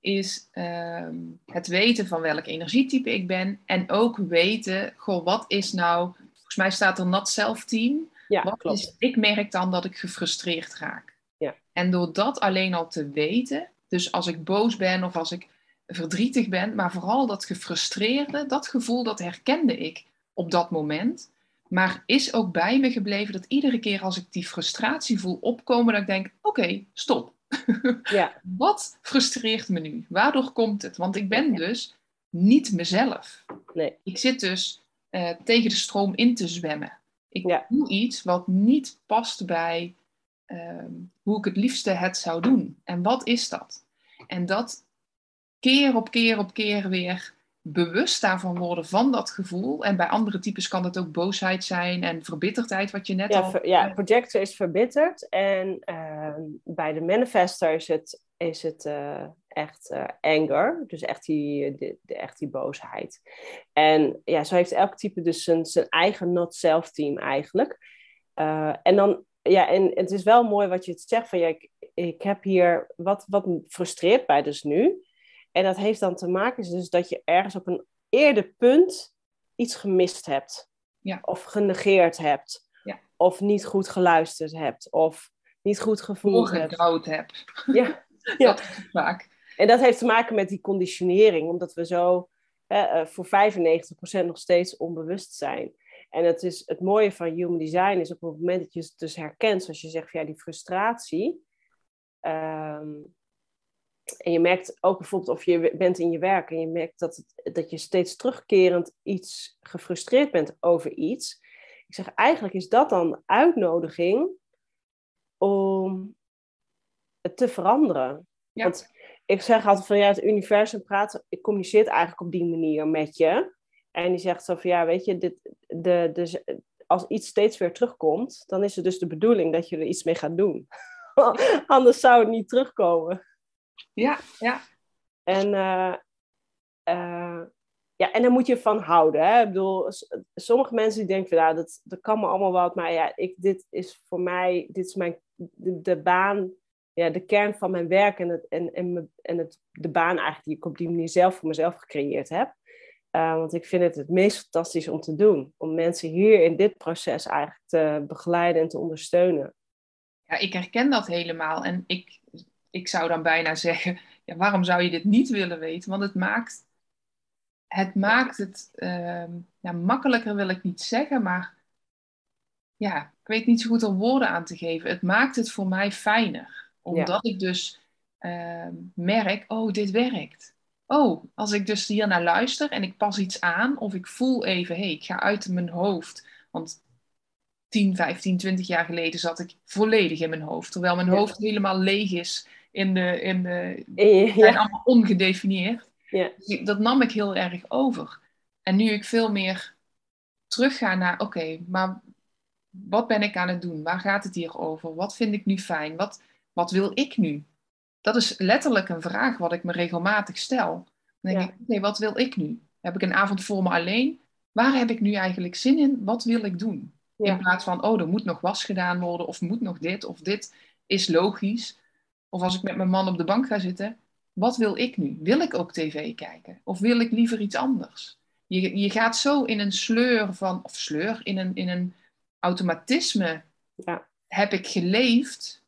is uh, het weten van welk energietype ik ben. En ook weten, goh, wat is nou, volgens mij staat er not self team. Ja, wat klopt. Is, ik merk dan dat ik gefrustreerd raak. Ja. En door dat alleen al te weten, dus als ik boos ben of als ik verdrietig ben, maar vooral dat gefrustreerde, dat gevoel, dat herkende ik op dat moment. Maar is ook bij me gebleven dat iedere keer als ik die frustratie voel opkomen, dat ik denk: oké, stop. Ja. Wat frustreert me nu? Waardoor komt het? Want ik ben dus niet mezelf. Nee. Ik zit dus uh, tegen de stroom in te zwemmen. Ik doe iets wat niet past bij uh, hoe ik het liefste het zou doen. En wat is dat? En dat keer op keer op keer weer bewust daarvan worden van dat gevoel. En bij andere types kan het ook boosheid zijn en verbitterdheid, wat je net ja, al... Ver, ja, projector is verbitterd en uh, bij de manifester is het, is het uh, echt uh, anger, dus echt die, de, de, echt die boosheid. En ja, zo heeft elk type dus zijn, zijn eigen not-self team eigenlijk. en dan, ja, en het is wel mooi wat je het zegt van, ja, ik, ik heb hier, wat, wat frustreert mij dus nu, en dat heeft dan te maken dus dat je ergens op een eerder punt iets gemist hebt. Ja. Of genegeerd hebt. Ja. Of niet goed geluisterd hebt. Of niet goed gevoeld hebt. hebt. Ja. ja. Dat vaak. En dat heeft te maken met die conditionering. Omdat we zo eh, voor 95% nog steeds onbewust zijn. En het, is, het mooie van human design is op het moment dat je het dus herkent, zoals je zegt, ja, die frustratie. Ehm, en je merkt ook bijvoorbeeld of je bent in je werk en je merkt dat, het, dat je steeds terugkerend iets gefrustreerd bent over iets. Ik zeg, eigenlijk is dat dan uitnodiging om het te veranderen. Ja. Want ik zeg altijd van ja, het universum praat, ik communiceert eigenlijk op die manier met je. En die zegt zo van ja, weet je, dit, de, de, als iets steeds weer terugkomt, dan is het dus de bedoeling dat je er iets mee gaat doen. Anders zou het niet terugkomen. Ja, ja. En, uh, uh, ja, en daar moet je van houden. Hè? Ik bedoel, sommige mensen die denken van, nou, dat, dat kan me allemaal wat, maar ja, ik, dit is voor mij, dit is mijn, de, de baan, ja, de kern van mijn werk en, het, en, en, en het, de baan eigenlijk die ik op die manier zelf voor mezelf gecreëerd heb. Uh, want ik vind het het meest fantastisch om te doen. Om mensen hier in dit proces eigenlijk te begeleiden en te ondersteunen. Ja, ik herken dat helemaal. En ik ik zou dan bijna zeggen, ja, waarom zou je dit niet willen weten? Want het maakt het, maakt het uh, ja, makkelijker, wil ik niet zeggen, maar ja, ik weet niet zo goed er woorden aan te geven. Het maakt het voor mij fijner, omdat ik dus uh, merk, oh, dit werkt. Oh, als ik dus hier naar luister en ik pas iets aan, of ik voel even, hé, hey, ik ga uit mijn hoofd. Want 10, 15, 20 jaar geleden zat ik volledig in mijn hoofd. Terwijl mijn hoofd helemaal leeg is in de, in de, ja. zijn allemaal ongedefinieerd. Ja. Dus dat nam ik heel erg over. En nu ik veel meer terugga naar, oké, maar wat ben ik aan het doen? Waar gaat het hier over? Wat vind ik nu fijn? Wat, wat wil ik nu? Dat is letterlijk een vraag wat ik me regelmatig stel. Dan denk ik, nee, wat wil ik nu? Heb ik een avond voor me alleen? Waar heb ik nu eigenlijk zin in? Wat wil ik doen? Ja. In plaats van, oh, er moet nog was gedaan worden, of moet nog dit, of dit is logisch. Of als ik met mijn man op de bank ga zitten, wat wil ik nu? Wil ik ook tv kijken? Of wil ik liever iets anders? Je, je gaat zo in een sleur van, of sleur, in een, in een automatisme Ja. heb ik geleefd,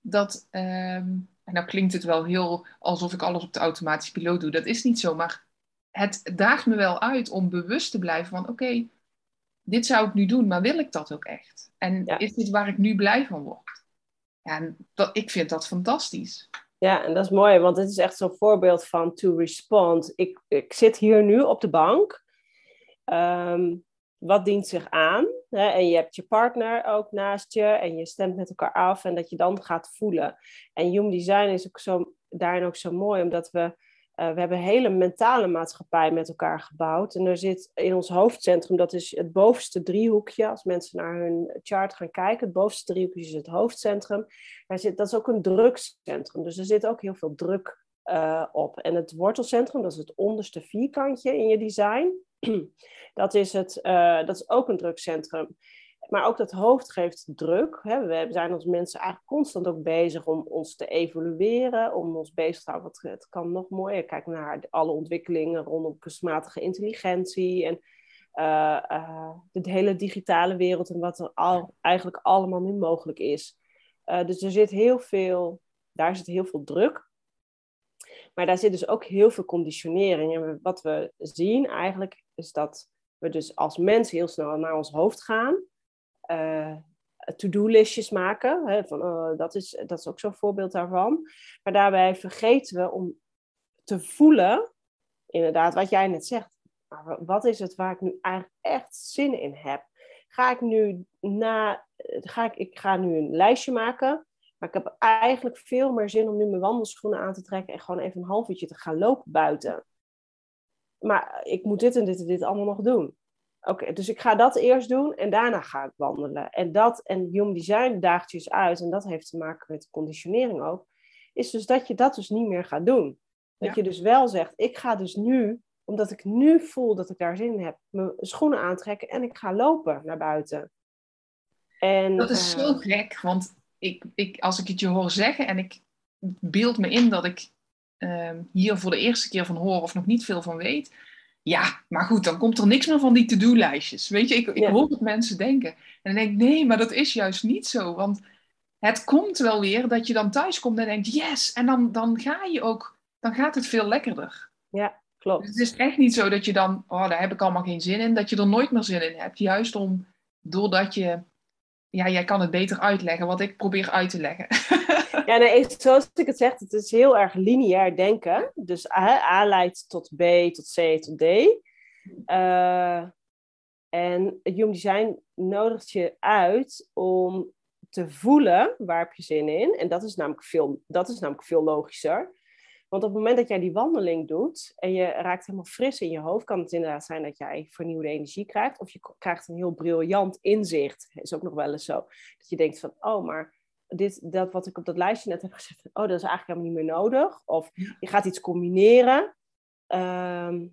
dat, ehm, en nou klinkt het wel heel alsof ik alles op de automatische piloot doe, dat is niet zo, maar het daagt me wel uit om bewust te blijven van, oké, dit zou ik nu doen, maar wil ik dat ook echt? En Ja. is dit waar ik nu blij van word? Ja, en ik vind dat fantastisch. Ja, en dat is mooi, want het is echt zo'n voorbeeld van to respond. Ik, ik zit hier nu op de bank. Ehm, wat dient zich aan? Hè? En je hebt je partner ook naast je en je stemt met elkaar af en dat je dan gaat voelen. En Human Design is ook zo, daarin ook zo mooi, omdat we, eh, we hebben een hele mentale maatschappij met elkaar gebouwd. En er zit in ons hoofdcentrum, dat is het bovenste driehoekje, als mensen naar hun chart gaan kijken, het bovenste driehoekje is het hoofdcentrum. Daar zit, dat is ook een drukscentrum, dus er zit ook heel veel druk eh, op. En het wortelcentrum, dat is het onderste vierkantje in je design, dat is, het, eh, dat is ook een drukcentrum. Maar ook dat hoofd geeft druk. Hè. We zijn als mensen eigenlijk constant ook bezig om ons te evalueren, om ons bezig te houden. Wat, het kan nog mooier. Kijk naar alle ontwikkelingen rondom kunstmatige intelligentie en eh, de hele digitale wereld en wat er al, eigenlijk allemaal nu mogelijk is. Eh, dus er zit heel veel, daar zit heel veel druk. Maar daar zit dus ook heel veel conditionering. En wat we zien eigenlijk is dat we dus als mens heel snel naar ons hoofd gaan. Eh, to-do-listjes maken. Hè, van, oh, dat, is, dat is ook zo'n voorbeeld daarvan. Maar daarbij vergeten we om te voelen, inderdaad, wat jij net zegt. Wat is het waar ik nu eigenlijk echt zin in heb? Ga ik nu na, eh, ga ik, ik ga nu een lijstje maken. Maar ik heb eigenlijk veel meer zin om nu mijn wandelschoenen aan te trekken en gewoon even een half uurtje te gaan lopen buiten. Maar ik moet dit en dit en dit allemaal nog doen. Oké, dus ik ga dat eerst doen en daarna ga ik wandelen. En dat, en Human Design daagt je eens uit, en dat heeft te maken met conditionering ook, is dus dat je dat dus niet meer gaat doen. Dat Ja. je dus wel zegt, ik ga dus nu, omdat ik nu voel dat ik daar zin in heb, mijn schoenen aantrekken en ik ga lopen naar buiten. En, Dat is eh, zo gek, want ik, ik, als ik het je hoor zeggen en ik beeld me in dat ik ehm, hier voor de eerste keer van hoor of nog niet veel van weet. Ja, maar goed, dan komt er niks meer van die to-do-lijstjes. Weet je, ik, ik Ja. hoor wat mensen denken. En dan denk ik, nee, maar dat is juist niet zo. Want het komt wel weer dat je dan thuis komt en denkt, yes. En dan, dan ga je ook, dan gaat het veel lekkerder. Ja, klopt. Dus het is echt niet zo dat je dan, oh, daar heb ik allemaal geen zin in, dat je er nooit meer zin in hebt. Juist om, doordat je, ja, jij kan het beter uitleggen wat ik probeer uit te leggen. Ja, nee, zoals ik het zeg, het is heel erg lineair denken. Dus A, A leidt tot B, tot C, tot D. Eh, en het Human Design nodigt je uit om te voelen waar heb je zin in. En dat is namelijk veel, dat is namelijk veel logischer. Want op het moment dat jij die wandeling doet en je raakt helemaal fris in je hoofd, kan het inderdaad zijn dat jij vernieuwde energie krijgt. Of je krijgt een heel briljant inzicht. Is ook nog wel eens zo. Dat je denkt van, oh, maar dit, dat wat ik op dat lijstje net heb gezet, oh, dat is eigenlijk helemaal niet meer nodig. Of je gaat iets combineren. Ehm,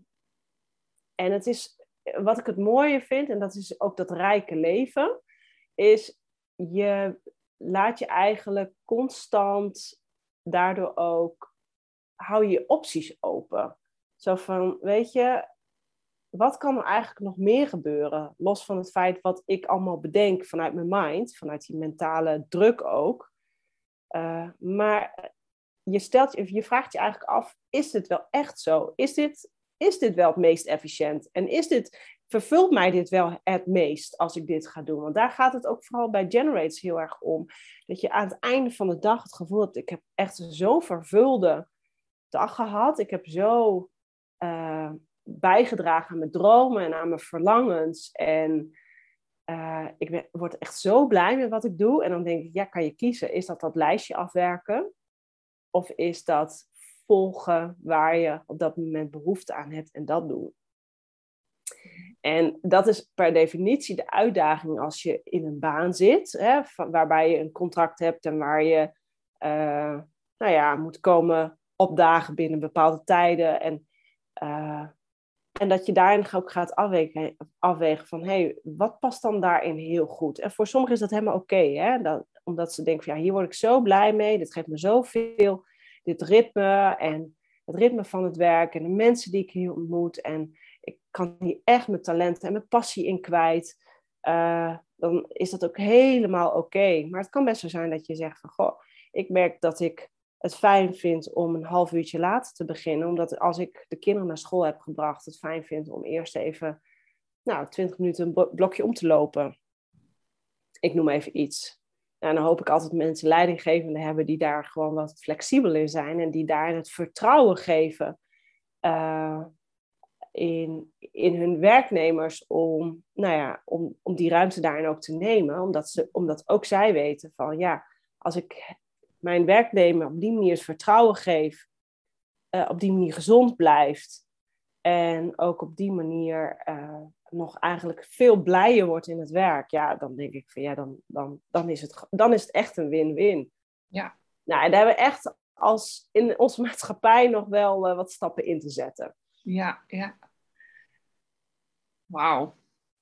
en het is, wat ik het mooie vind, en dat is ook dat rijke leven, is je laat je eigenlijk constant daardoor ook, hou je je opties open. Zo van, weet je, wat kan er eigenlijk nog meer gebeuren? Los van het feit wat ik allemaal bedenk vanuit mijn mind, vanuit die mentale druk ook. Uh, maar je, stelt, je, vraagt je eigenlijk af, is dit wel echt zo? Is dit, is dit wel het meest efficiënt? En is dit, vervult mij dit wel het meest als ik dit ga doen? Want daar gaat het ook vooral bij Generates heel erg om. Dat je aan het einde van de dag het gevoel hebt, ik heb echt zo'n vervulde dag gehad. Ik heb zo uh, bijgedragen aan mijn dromen en aan mijn verlangens. En uh, ik word echt zo blij met wat ik doe. En dan denk ik, ja, kan je kiezen. Is dat dat lijstje afwerken? Of is dat volgen waar je op dat moment behoefte aan hebt en dat doen? En dat is per definitie de uitdaging als je in een baan zit, hè, waarbij je een contract hebt en waar je uh, nou ja, moet komen opdagen binnen bepaalde tijden. En, uh, en dat je daarin ook gaat afwegen, afwegen van, hey, wat past dan daarin heel goed? En voor sommigen is dat helemaal oké, omdat ze denken van, ja, hier word ik zo blij mee, dit geeft me zoveel dit ritme en het ritme van het werk en de mensen die ik hier ontmoet. En ik kan hier echt mijn talenten en mijn passie in kwijt. Uh, dan is dat ook helemaal oké. Maar het kan best zo zijn dat je zegt van, goh, ik merk dat ik het fijn vind om een half uurtje later te beginnen. Omdat als ik de kinderen naar school heb gebracht, het fijn vind om eerst even, nou, 20 minuten een blokje om te lopen. Ik noem even iets. En dan hoop ik altijd mensen leidinggevenden hebben die daar gewoon wat flexibel in zijn en die daar het vertrouwen geven uh, in, in hun werknemers om, nou ja, om, om die ruimte daarin ook te nemen. Omdat, ze, omdat ook zij weten van ja, als ik mijn werknemer op die manier het vertrouwen geef, uh, op die manier gezond blijft en ook op die manier uh, nog eigenlijk veel blijer wordt in het werk, ja, dan denk ik van ja, dan, dan, dan, is, het, dan is het echt een win-win. Ja. Nou, en daar hebben we echt als in onze maatschappij nog wel uh, wat stappen in te zetten. Ja, ja. Wauw.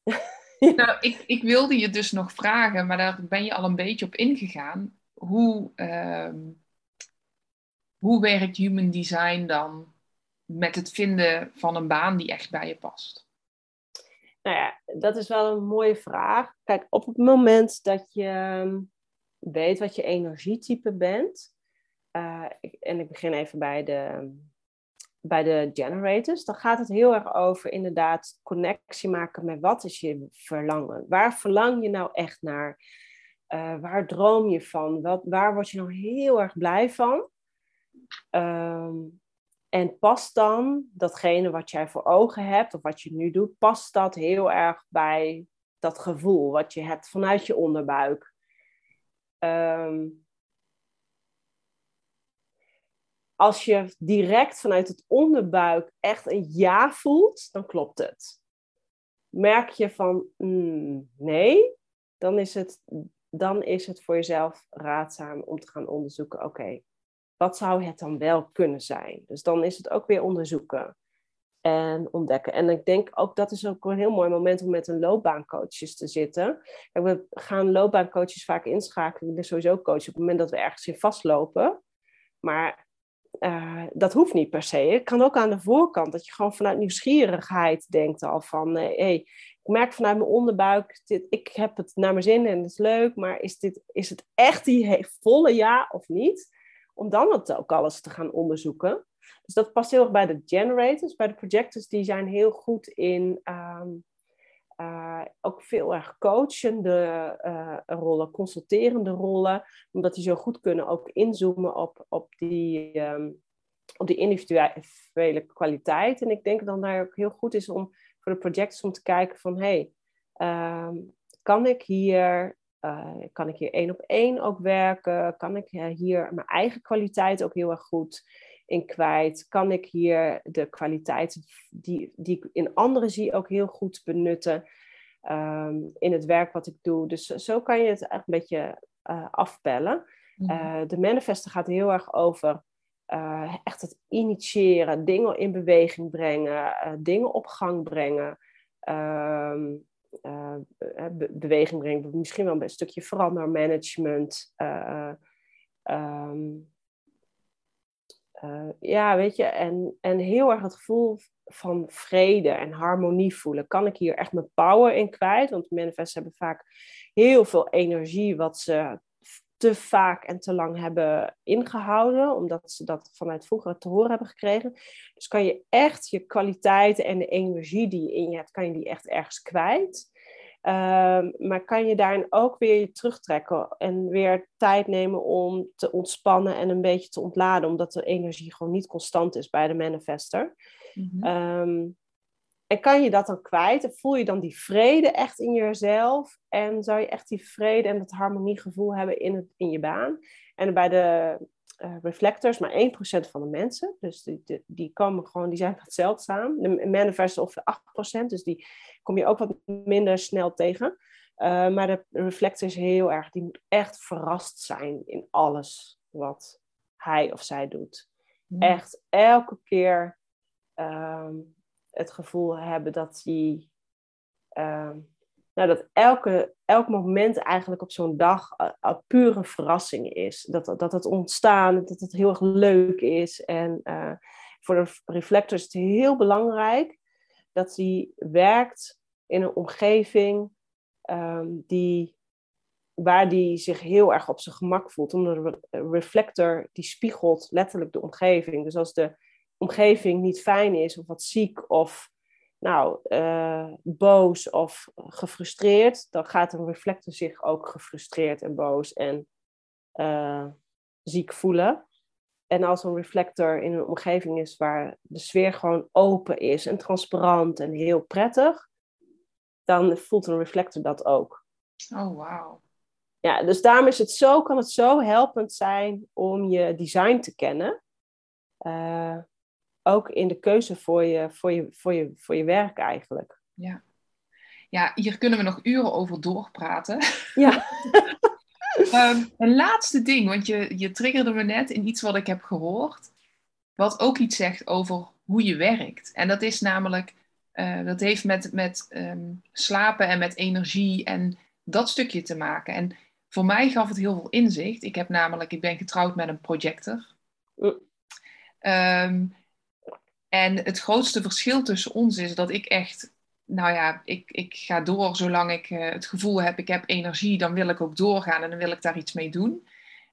nou, ik, ik wilde je dus nog vragen, maar daar ben je al een beetje op ingegaan. Hoe, uh, hoe werkt human design dan met het vinden van een baan die echt bij je past? Nou ja, dat is wel een mooie vraag. Kijk, op het moment dat je ehm, weet wat je energietype bent, ik, en ik begin even bij de, bij de generators, dan gaat het heel erg over inderdaad connectie maken met wat is je verlangen. Waar verlang je nou echt naar? Uh, waar droom je van? Wat, waar word je nou heel erg blij van? Um, en past dan datgene wat jij voor ogen hebt, of wat je nu doet, past dat heel erg bij dat gevoel wat je hebt vanuit je onderbuik? Um, als je direct vanuit het onderbuik echt een ja voelt, dan klopt het. Merk je van mm, nee, dan is, het, dan is het voor jezelf raadzaam om te gaan onderzoeken: oké, wat zou het dan wel kunnen zijn? Dus dan is het ook weer onderzoeken en ontdekken. En ik denk ook dat is ook een heel mooi moment om met een loopbaancoaches te zitten. we gaan loopbaancoaches vaak inschakelen. We willen sowieso coachen op het moment dat we ergens in vastlopen. Maar uh, dat hoeft niet per se. Het kan ook aan de voorkant, dat je gewoon vanuit nieuwsgierigheid denkt al van, hé, hey, ik merk vanuit mijn onderbuik, ik heb het naar mijn zin en het is leuk, maar is, dit, is het echt die volle ja of niet? Om dan het ook alles te gaan onderzoeken. Dus dat past heel erg bij de generators. Bij de projectors, die zijn heel goed in um, uh, ook veel erg coachende uh, rollen, consulterende rollen, omdat die zo goed kunnen ook inzoomen op, op, die, um, op die individuele kwaliteit. En ik denk dan daar ook heel goed is om voor de projectors om te kijken van hey, um, kan ik hier uh, kan ik hier één op één ook werken? Kan ik hier mijn eigen kwaliteit ook heel erg goed in kwijt? Kan ik hier de kwaliteit die, die ik in anderen zie ook heel goed benutten um, in het werk wat ik doe? Dus zo kan je het echt een beetje uh, afpellen. Mhm. Uh, de manifesten gaat heel erg over uh, echt het initiëren, dingen in beweging brengen, dingen op gang brengen. Um, beweging brengen, misschien wel een stukje verandermanagement. Um, uh, ja, weet je, en, en heel erg het gevoel van vrede en harmonie voelen. Kan ik hier echt mijn power in kwijt? Want manifests hebben vaak heel veel energie, wat ze te vaak en te lang hebben ingehouden, omdat ze dat vanuit vroeger te horen hebben gekregen. Dus kan je echt je kwaliteiten en de energie die je in je hebt, kan je die echt ergens kwijt. Ehm, maar kan je daarin ook weer je terugtrekken en weer tijd nemen om te ontspannen en een beetje te ontladen, omdat de energie gewoon niet constant is bij de manifester. Mhm. Ehm, en kan je dat dan kwijt? En voel je dan die vrede echt in jezelf? En zou je echt die vrede en dat harmoniegevoel hebben in, het, in je baan? En bij de uh, reflectors, maar 1% van de mensen. Dus die, die, komen gewoon, die zijn wat zeldzaam. De manifestors ongeveer 8%, dus die kom je ook wat minder snel tegen. Uh, maar de reflector is heel erg, die moet echt verrast zijn in alles wat hij of zij doet. Hmm. Echt elke keer um, het gevoel hebben dat hij, um, nou, dat elke, elk moment eigenlijk op zo'n dag uh, puur een verrassing is. Dat, dat het ontstaan, dat het heel erg leuk is. En uh, voor de reflector is het heel belangrijk dat hij werkt in een omgeving um, die, waar die zich heel erg op zijn gemak voelt. Omdat een reflector die spiegelt letterlijk de omgeving. Dus als de omgeving niet fijn is of wat ziek of nou, uh, boos of gefrustreerd, dan gaat een reflector zich ook gefrustreerd en boos en uh, ziek voelen. En als een reflector in een omgeving is waar de sfeer gewoon open is en transparant en heel prettig, dan voelt een reflector dat ook. Oh, wauw. Ja, dus daarom is het zo, kan het zo helpend zijn om je design te kennen. Uh, ook in de keuze voor je, voor je, voor je, voor je werk eigenlijk. Ja. ja, hier kunnen we nog uren over doorpraten. Ja. um, een laatste ding, want je, je triggerde me net in iets wat ik heb gehoord. Wat ook iets zegt over hoe je werkt. En dat is namelijk, uh, dat heeft met, met um, slapen en met energie en dat stukje te maken. En voor mij gaf het heel veel inzicht. Ik heb namelijk, ik ben getrouwd met een projector. Um, en het grootste verschil tussen ons is dat ik echt, nou ja, ik, ik ga door zolang ik uh, het gevoel heb, ik heb energie, dan wil ik ook doorgaan en dan wil ik daar iets mee doen.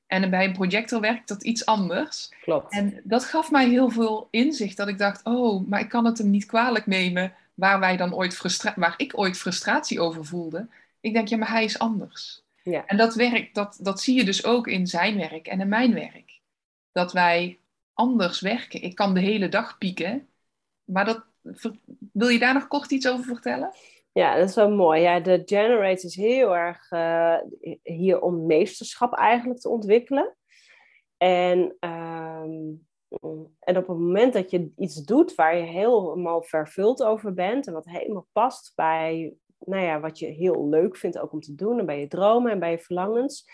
En bij een projector werkt dat iets anders. Klopt. En dat gaf mij heel veel inzicht, dat ik dacht, oh, maar ik kan het hem niet kwalijk nemen waar, wij dan ooit frustra waar ik ooit frustratie over voelde. Ik denk, ja, maar hij is anders. Ja. En dat werk, dat, dat zie je dus ook in zijn werk en in mijn werk. Dat wij anders werken. Ik kan de hele dag pieken. Maar dat, wil je daar nog kort iets over vertellen? Ja, dat is wel mooi. Ja, de Generate is heel erg uh, hier om meesterschap eigenlijk te ontwikkelen. En, um, en op het moment dat je iets doet waar je helemaal vervuld over bent en wat helemaal past bij nou ja, wat je heel leuk vindt ook om te doen en bij je dromen en bij je verlangens,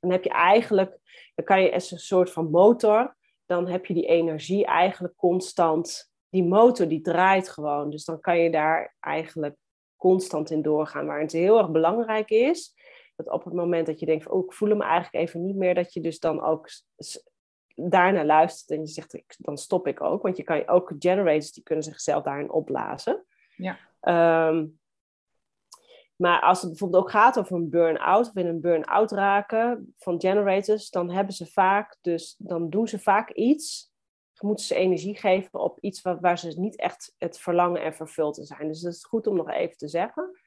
dan heb je eigenlijk, dan kan je als een soort van motor dan heb je die energie eigenlijk constant. Die motor die draait gewoon. Dus dan kan je daar eigenlijk constant in doorgaan. Waar het heel erg belangrijk is, dat op het moment dat je denkt van, oh, ik voel me eigenlijk even niet meer, dat je dus dan ook daarna luistert en je zegt, dan stop ik ook. Want je kan ook generators, die kunnen zichzelf daarin opblazen. Ja. Um, maar als het bijvoorbeeld ook gaat over een burn-out of in een burn-out raken van generators, dan hebben ze vaak, dus dan doen ze vaak iets, moeten ze energie geven op iets waar, ze niet echt het verlangen en vervuld zijn. Dus dat is goed om nog even te zeggen.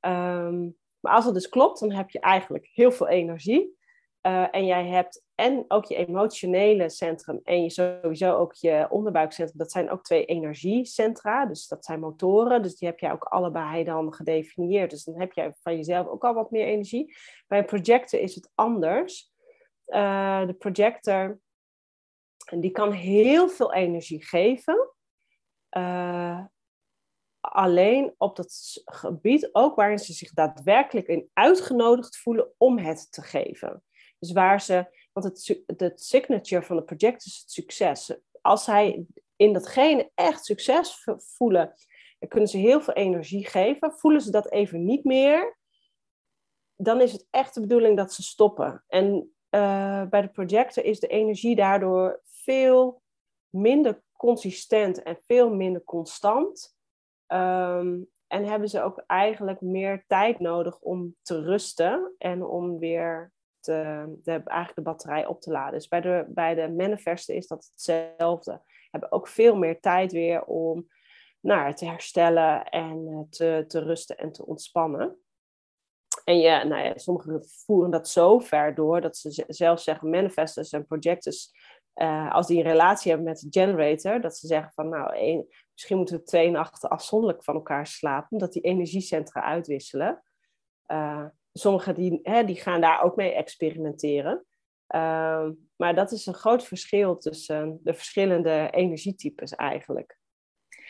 Um, maar als het dus klopt, dan heb je eigenlijk heel veel energie. Uh, en jij hebt en ook je emotionele centrum en je sowieso ook je onderbuikcentrum. Dat zijn ook twee energiecentra, dus dat zijn motoren. Dus die heb jij ook allebei dan gedefinieerd. Dus dan heb jij van jezelf ook al wat meer energie. Bij een projector is het anders. Uh, de projector die kan heel veel energie geven. Uh, alleen op dat gebied ook waarin ze zich daadwerkelijk in uitgenodigd voelen om het te geven. Dus waar ze, want het, signature van het project is het succes. Als zij in datgene echt succes voelen, dan kunnen ze heel veel energie geven. Voelen ze dat even niet meer, dan is het echt de bedoeling dat ze stoppen. En uh, bij de projector is de energie daardoor veel minder consistent en veel minder constant. Um, en hebben ze ook eigenlijk meer tijd nodig om te rusten en om weer de, eigenlijk de batterij op te laden. Dus bij de, bij de manifesten is dat hetzelfde. Hebben ook veel meer tijd weer om nou, te herstellen en eh, te, te rusten en te ontspannen. En ja, nou ja, sommigen voeren dat zo ver door dat ze zelf zeggen manifestors en projectors, uh, als die een relatie hebben met de generator, dat ze zeggen van nou, misschien moeten we twee nachten afzonderlijk van elkaar slapen, omdat die energiecentra uitwisselen. Uh, sommigen die, hè, die gaan daar ook mee experimenteren. Uh, maar dat is een groot verschil tussen de verschillende energietypes eigenlijk.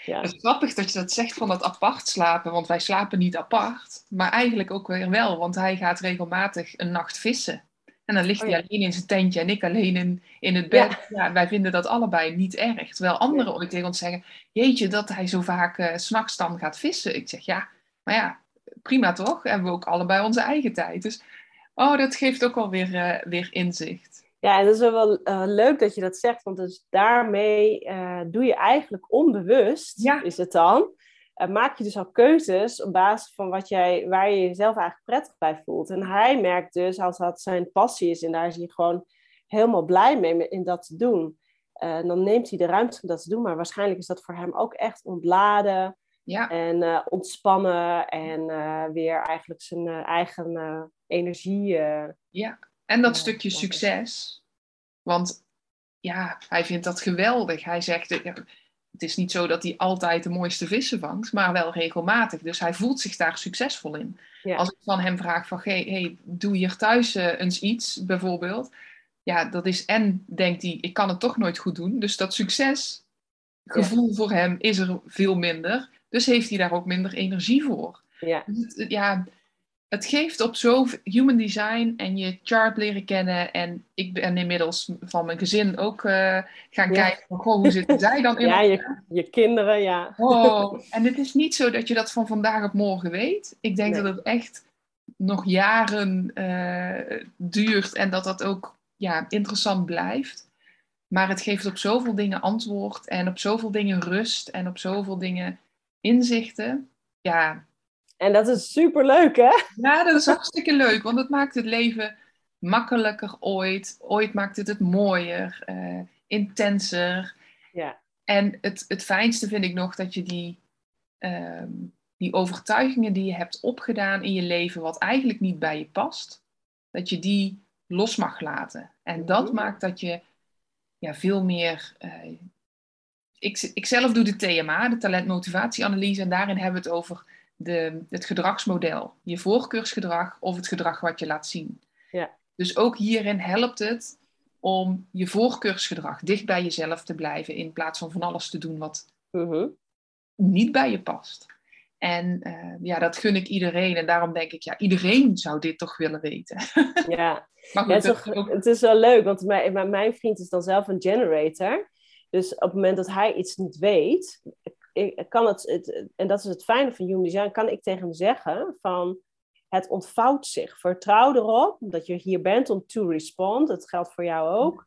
Ja. Het is grappig dat je dat zegt van dat apart slapen, want wij slapen niet apart, maar eigenlijk ook weer wel, want hij gaat regelmatig een nacht vissen. En dan ligt oh, hij alleen in zijn tentje en ik alleen in, in het bed. Ja. ja wij vinden dat allebei niet erg. Terwijl anderen ooit tegen ons zeggen, jeetje, dat hij zo vaak uh, s'nachts dan gaat vissen. Ik zeg, ja, maar ja, prima toch? Hebben we ook allebei onze eigen tijd. Dus oh, dat geeft ook wel weer, uh, weer inzicht. Ja, en dat is wel uh, leuk dat je dat zegt, want dus daarmee uh, doe je eigenlijk onbewust, Ja. is het dan, uh, maak je dus al keuzes op basis van wat jij, waar je jezelf eigenlijk prettig bij voelt. En hij merkt dus, als dat zijn passie is en daar is hij gewoon helemaal blij mee in dat te doen, dan neemt hij de ruimte om dat te doen. Maar waarschijnlijk is dat voor hem ook echt ontladen Ja, en ontspannen en weer eigenlijk zijn eigen energie. ja. En dat stukje succes. Want ja, hij vindt dat geweldig. Hij zegt, eh, ja, het is niet zo dat hij altijd de mooiste vissen vangt, maar wel regelmatig. Dus hij voelt zich daar succesvol in. Ja. Als ik van hem vraag van, hey, hey, doe hier thuis eh, eens iets, bijvoorbeeld. Ja, dat is en, denkt hij, ik kan het toch nooit goed doen. Dus dat succesgevoel voor hem is er veel minder. Dus heeft hij daar ook minder energie voor. Ja, Dus het, ja, het geeft op zo human design en je chart leren kennen. En ik ben inmiddels van mijn gezin ook eh, gaan Ja. kijken van, goh, hoe zitten zij dan in ja je, je kinderen, ja. Oh, en het is niet zo dat je dat van vandaag op morgen weet. Ik denk Nee. dat het echt nog jaren eh, duurt en dat dat ook ja, interessant blijft. Maar het geeft op zoveel dingen antwoord en op zoveel dingen rust en op zoveel dingen inzichten. Ja, En dat is super leuk, hè? ja, dat is hartstikke leuk, want het maakt het leven makkelijker ooit. Ooit maakt het het mooier, eh, intenser. Ja. En het, het fijnste vind ik nog dat je die, ehm, die overtuigingen die je hebt opgedaan in je leven, wat eigenlijk niet bij je past, dat je die los mag laten. En dat Mhm. maakt dat je ja, veel meer. eh, ik, ik zelf doe de TMA, de talentmotivatieanalyse, en daarin hebben we het over de, het gedragsmodel. Je voorkeursgedrag of het gedrag wat je laat zien. Ja. Dus ook hierin helpt het om je voorkeursgedrag dicht bij jezelf te blijven in plaats van van alles te doen wat Mhm. niet bij je past. En eh, ja, dat gun ik iedereen. En daarom denk ik, ja, iedereen zou dit toch willen weten. Ja. Maar goed, Ja, het, is ook- het wel leuk, want mijn vriend is dan zelf een generator. Dus op het moment dat hij iets niet weet, kan het, het, en dat is het fijne van Human Design, kan ik tegen hem zeggen van het ontvouwt zich. Vertrouw erop dat je hier bent om to respond. Dat geldt voor jou ook.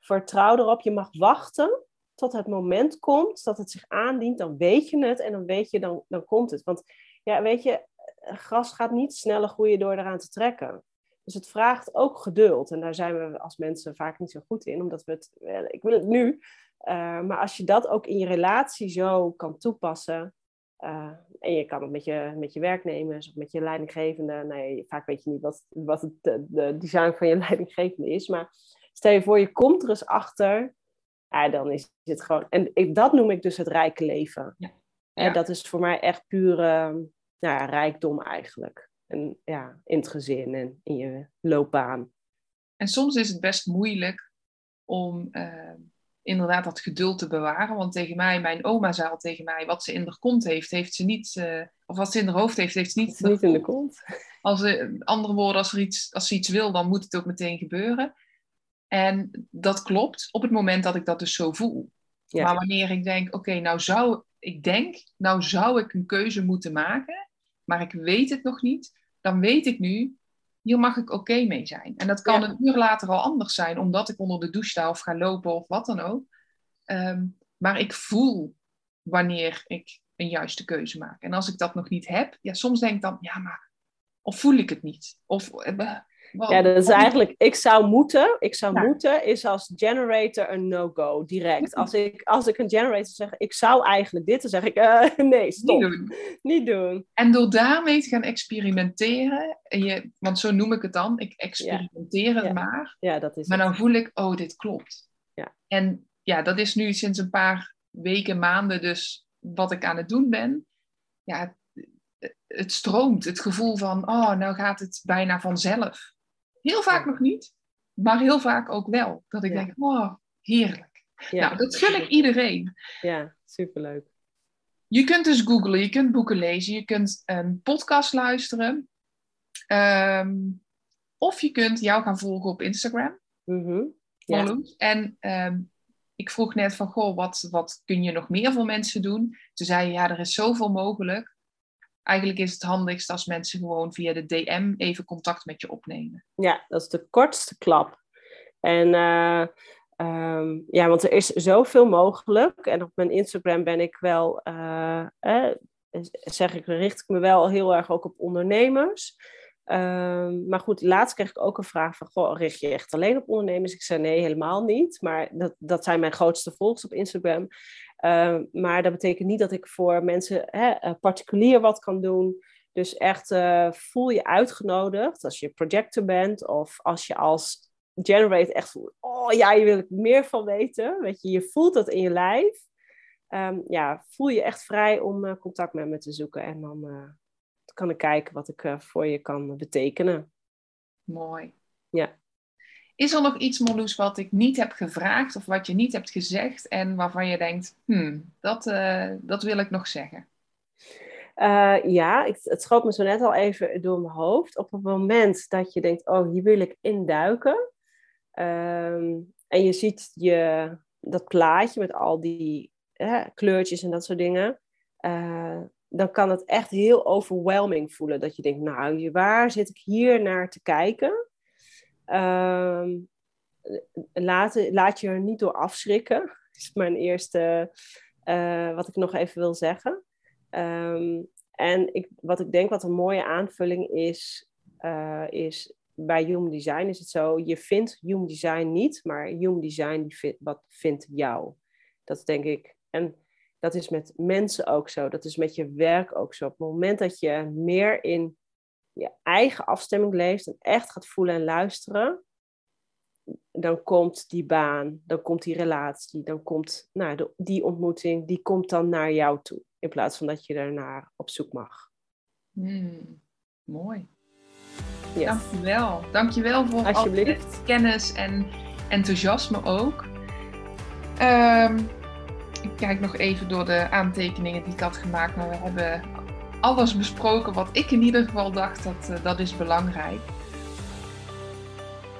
Vertrouw erop, je mag wachten tot het moment komt dat het zich aandient. Dan weet je het en dan weet je, dan, dan komt het. Want ja, weet je, gras gaat niet sneller groeien door eraan te trekken. Dus het vraagt ook geduld. En daar zijn we als mensen vaak niet zo goed in, omdat we het, wel, ik wil het nu. eh, maar als je dat ook in je relatie zo kan toepassen. eh, en je kan het met je, met je werknemers of met je leidinggevende. Nee, vaak weet je niet wat, wat het de, de design van je leidinggevende is. Maar stel je voor, je komt er eens achter. Ja, dan is het gewoon. En ik, dat noem ik dus het rijke leven. Ja. En dat is voor mij echt pure nou ja, rijkdom eigenlijk. En ja, in het gezin en in je loopbaan. En soms is het best moeilijk om eh, inderdaad dat geduld te bewaren. Want tegen mij, mijn oma zei al tegen mij, wat ze in haar kont heeft, heeft ze niet, eh, of wat ze in haar hoofd heeft, heeft ze niet. niet in de kont. Als ze, andere woorden, als, er iets, als ze iets wil, dan moet het ook meteen gebeuren. En dat klopt op het moment dat ik dat dus zo voel. Ja. Maar wanneer ik denk, oké, nou zou ik denk, nou zou ik een keuze moeten maken, maar ik weet het nog niet, dan weet ik nu, hier mag ik oké mee zijn. En dat kan Ja. een uur later al anders zijn, omdat ik onder de douche sta of ga lopen of wat dan ook. Ehm, maar ik voel wanneer ik een juiste keuze maak. En als ik dat nog niet heb, ja, soms denk ik dan, ja, maar of voel ik het niet? Of, Ja, dat is eigenlijk, ik zou moeten, ik zou Ja. moeten, is als generator een no-go, direct. Als ik, als ik een generator zeg, ik zou eigenlijk dit, dan zeg ik, eh, nee, stop, niet niet doen. doen. En door daarmee te gaan experimenteren, en je, want zo noem ik het dan, ik experimenteer het Ja. maar, Ja, dat is maar het. dan voel ik, oh, dit klopt. Ja. En ja, dat is nu sinds een paar weken, maanden dus wat ik aan het doen ben. Ja, het stroomt, het gevoel van, oh, nou gaat het bijna vanzelf. Heel vaak nog niet, maar heel vaak ook wel. Dat ik Ja. denk, oh, heerlijk. ja. Nou, dat gun ik iedereen. ja, superleuk. Je kunt dus googlen, je kunt boeken lezen, je kunt een podcast luisteren. Ehm, of je kunt jou gaan volgen op Instagram. Mhm. Ja. En ehm, ik vroeg net van, goh, wat, wat kun je nog meer voor mensen doen? Toen zei je, ja, er is zoveel mogelijk. Eigenlijk is het handigst als mensen gewoon via de DM even contact met je opnemen. Ja, dat is de kortste klap. En uh, um, ja, want er is zoveel mogelijk. En op mijn Instagram ben ik wel, uh, eh, zeg ik, richt ik me wel heel erg ook op ondernemers. Um, maar goed, laatst kreeg ik ook een vraag van, goh, richt je echt alleen op ondernemers? Ik zei nee, helemaal niet. Maar dat, dat zijn mijn grootste volgers op Instagram. Uh, maar dat betekent niet dat ik voor mensen hè, eh, particulier wat kan doen. Dus echt uh, voel je uitgenodigd als je projector bent of als je als generate echt voelt, oh ja, je wil ik meer van weten. Weet je, je voelt dat in je lijf. Um, ja, voel je echt vrij om uh, contact met me te zoeken. En dan uh, kan ik kijken wat ik uh, voor je kan betekenen. Mooi. Ja. Is er nog iets, Marloes, wat ik niet heb gevraagd of wat je niet hebt gezegd en waarvan je denkt, hmm, dat, dat wil ik nog zeggen? ja, ik, het schoot me zo net al even door mijn hoofd. Op het moment dat je denkt, oh, hier wil ik induiken, Ehm, en je ziet je, dat plaatje met al die kleurtjes en dat soort dingen. Uh, dan kan het echt heel overwhelming voelen. Dat je denkt, nou, waar zit ik hier naar te kijken? Uh, laat, laat je er niet door afschrikken. Is mijn eerste, uh, wat ik nog even wil zeggen. Um, en ik, wat ik denk wat een mooie aanvulling is, uh, is bij Human Design is het zo, je vindt Human Design niet, maar Human Design wat vindt jou. Dat denk ik. En dat is met mensen ook zo. Dat is met je werk ook zo. Op het moment dat je meer in je eigen afstemming leeft en echt gaat voelen en luisteren, dan komt die baan, dan komt die relatie, dan komt nou, de, die ontmoeting, die komt dan naar jou toe. In plaats van dat je daarnaar op zoek mag. Hmm, mooi. Yes. Dankjewel. Dankjewel voor al kennis en enthousiasme ook. Um, ik kijk nog even door de aantekeningen die ik had gemaakt, maar we hebben alles besproken wat ik in ieder geval dacht dat uh, dat is belangrijk.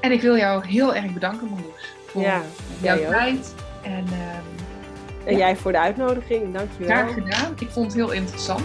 En ik wil jou heel erg bedanken, Marloes, voor ja, jouw tijd. En, um, en ja. jij voor de uitnodiging. Dankjewel. Graag gedaan. Ik vond het heel interessant.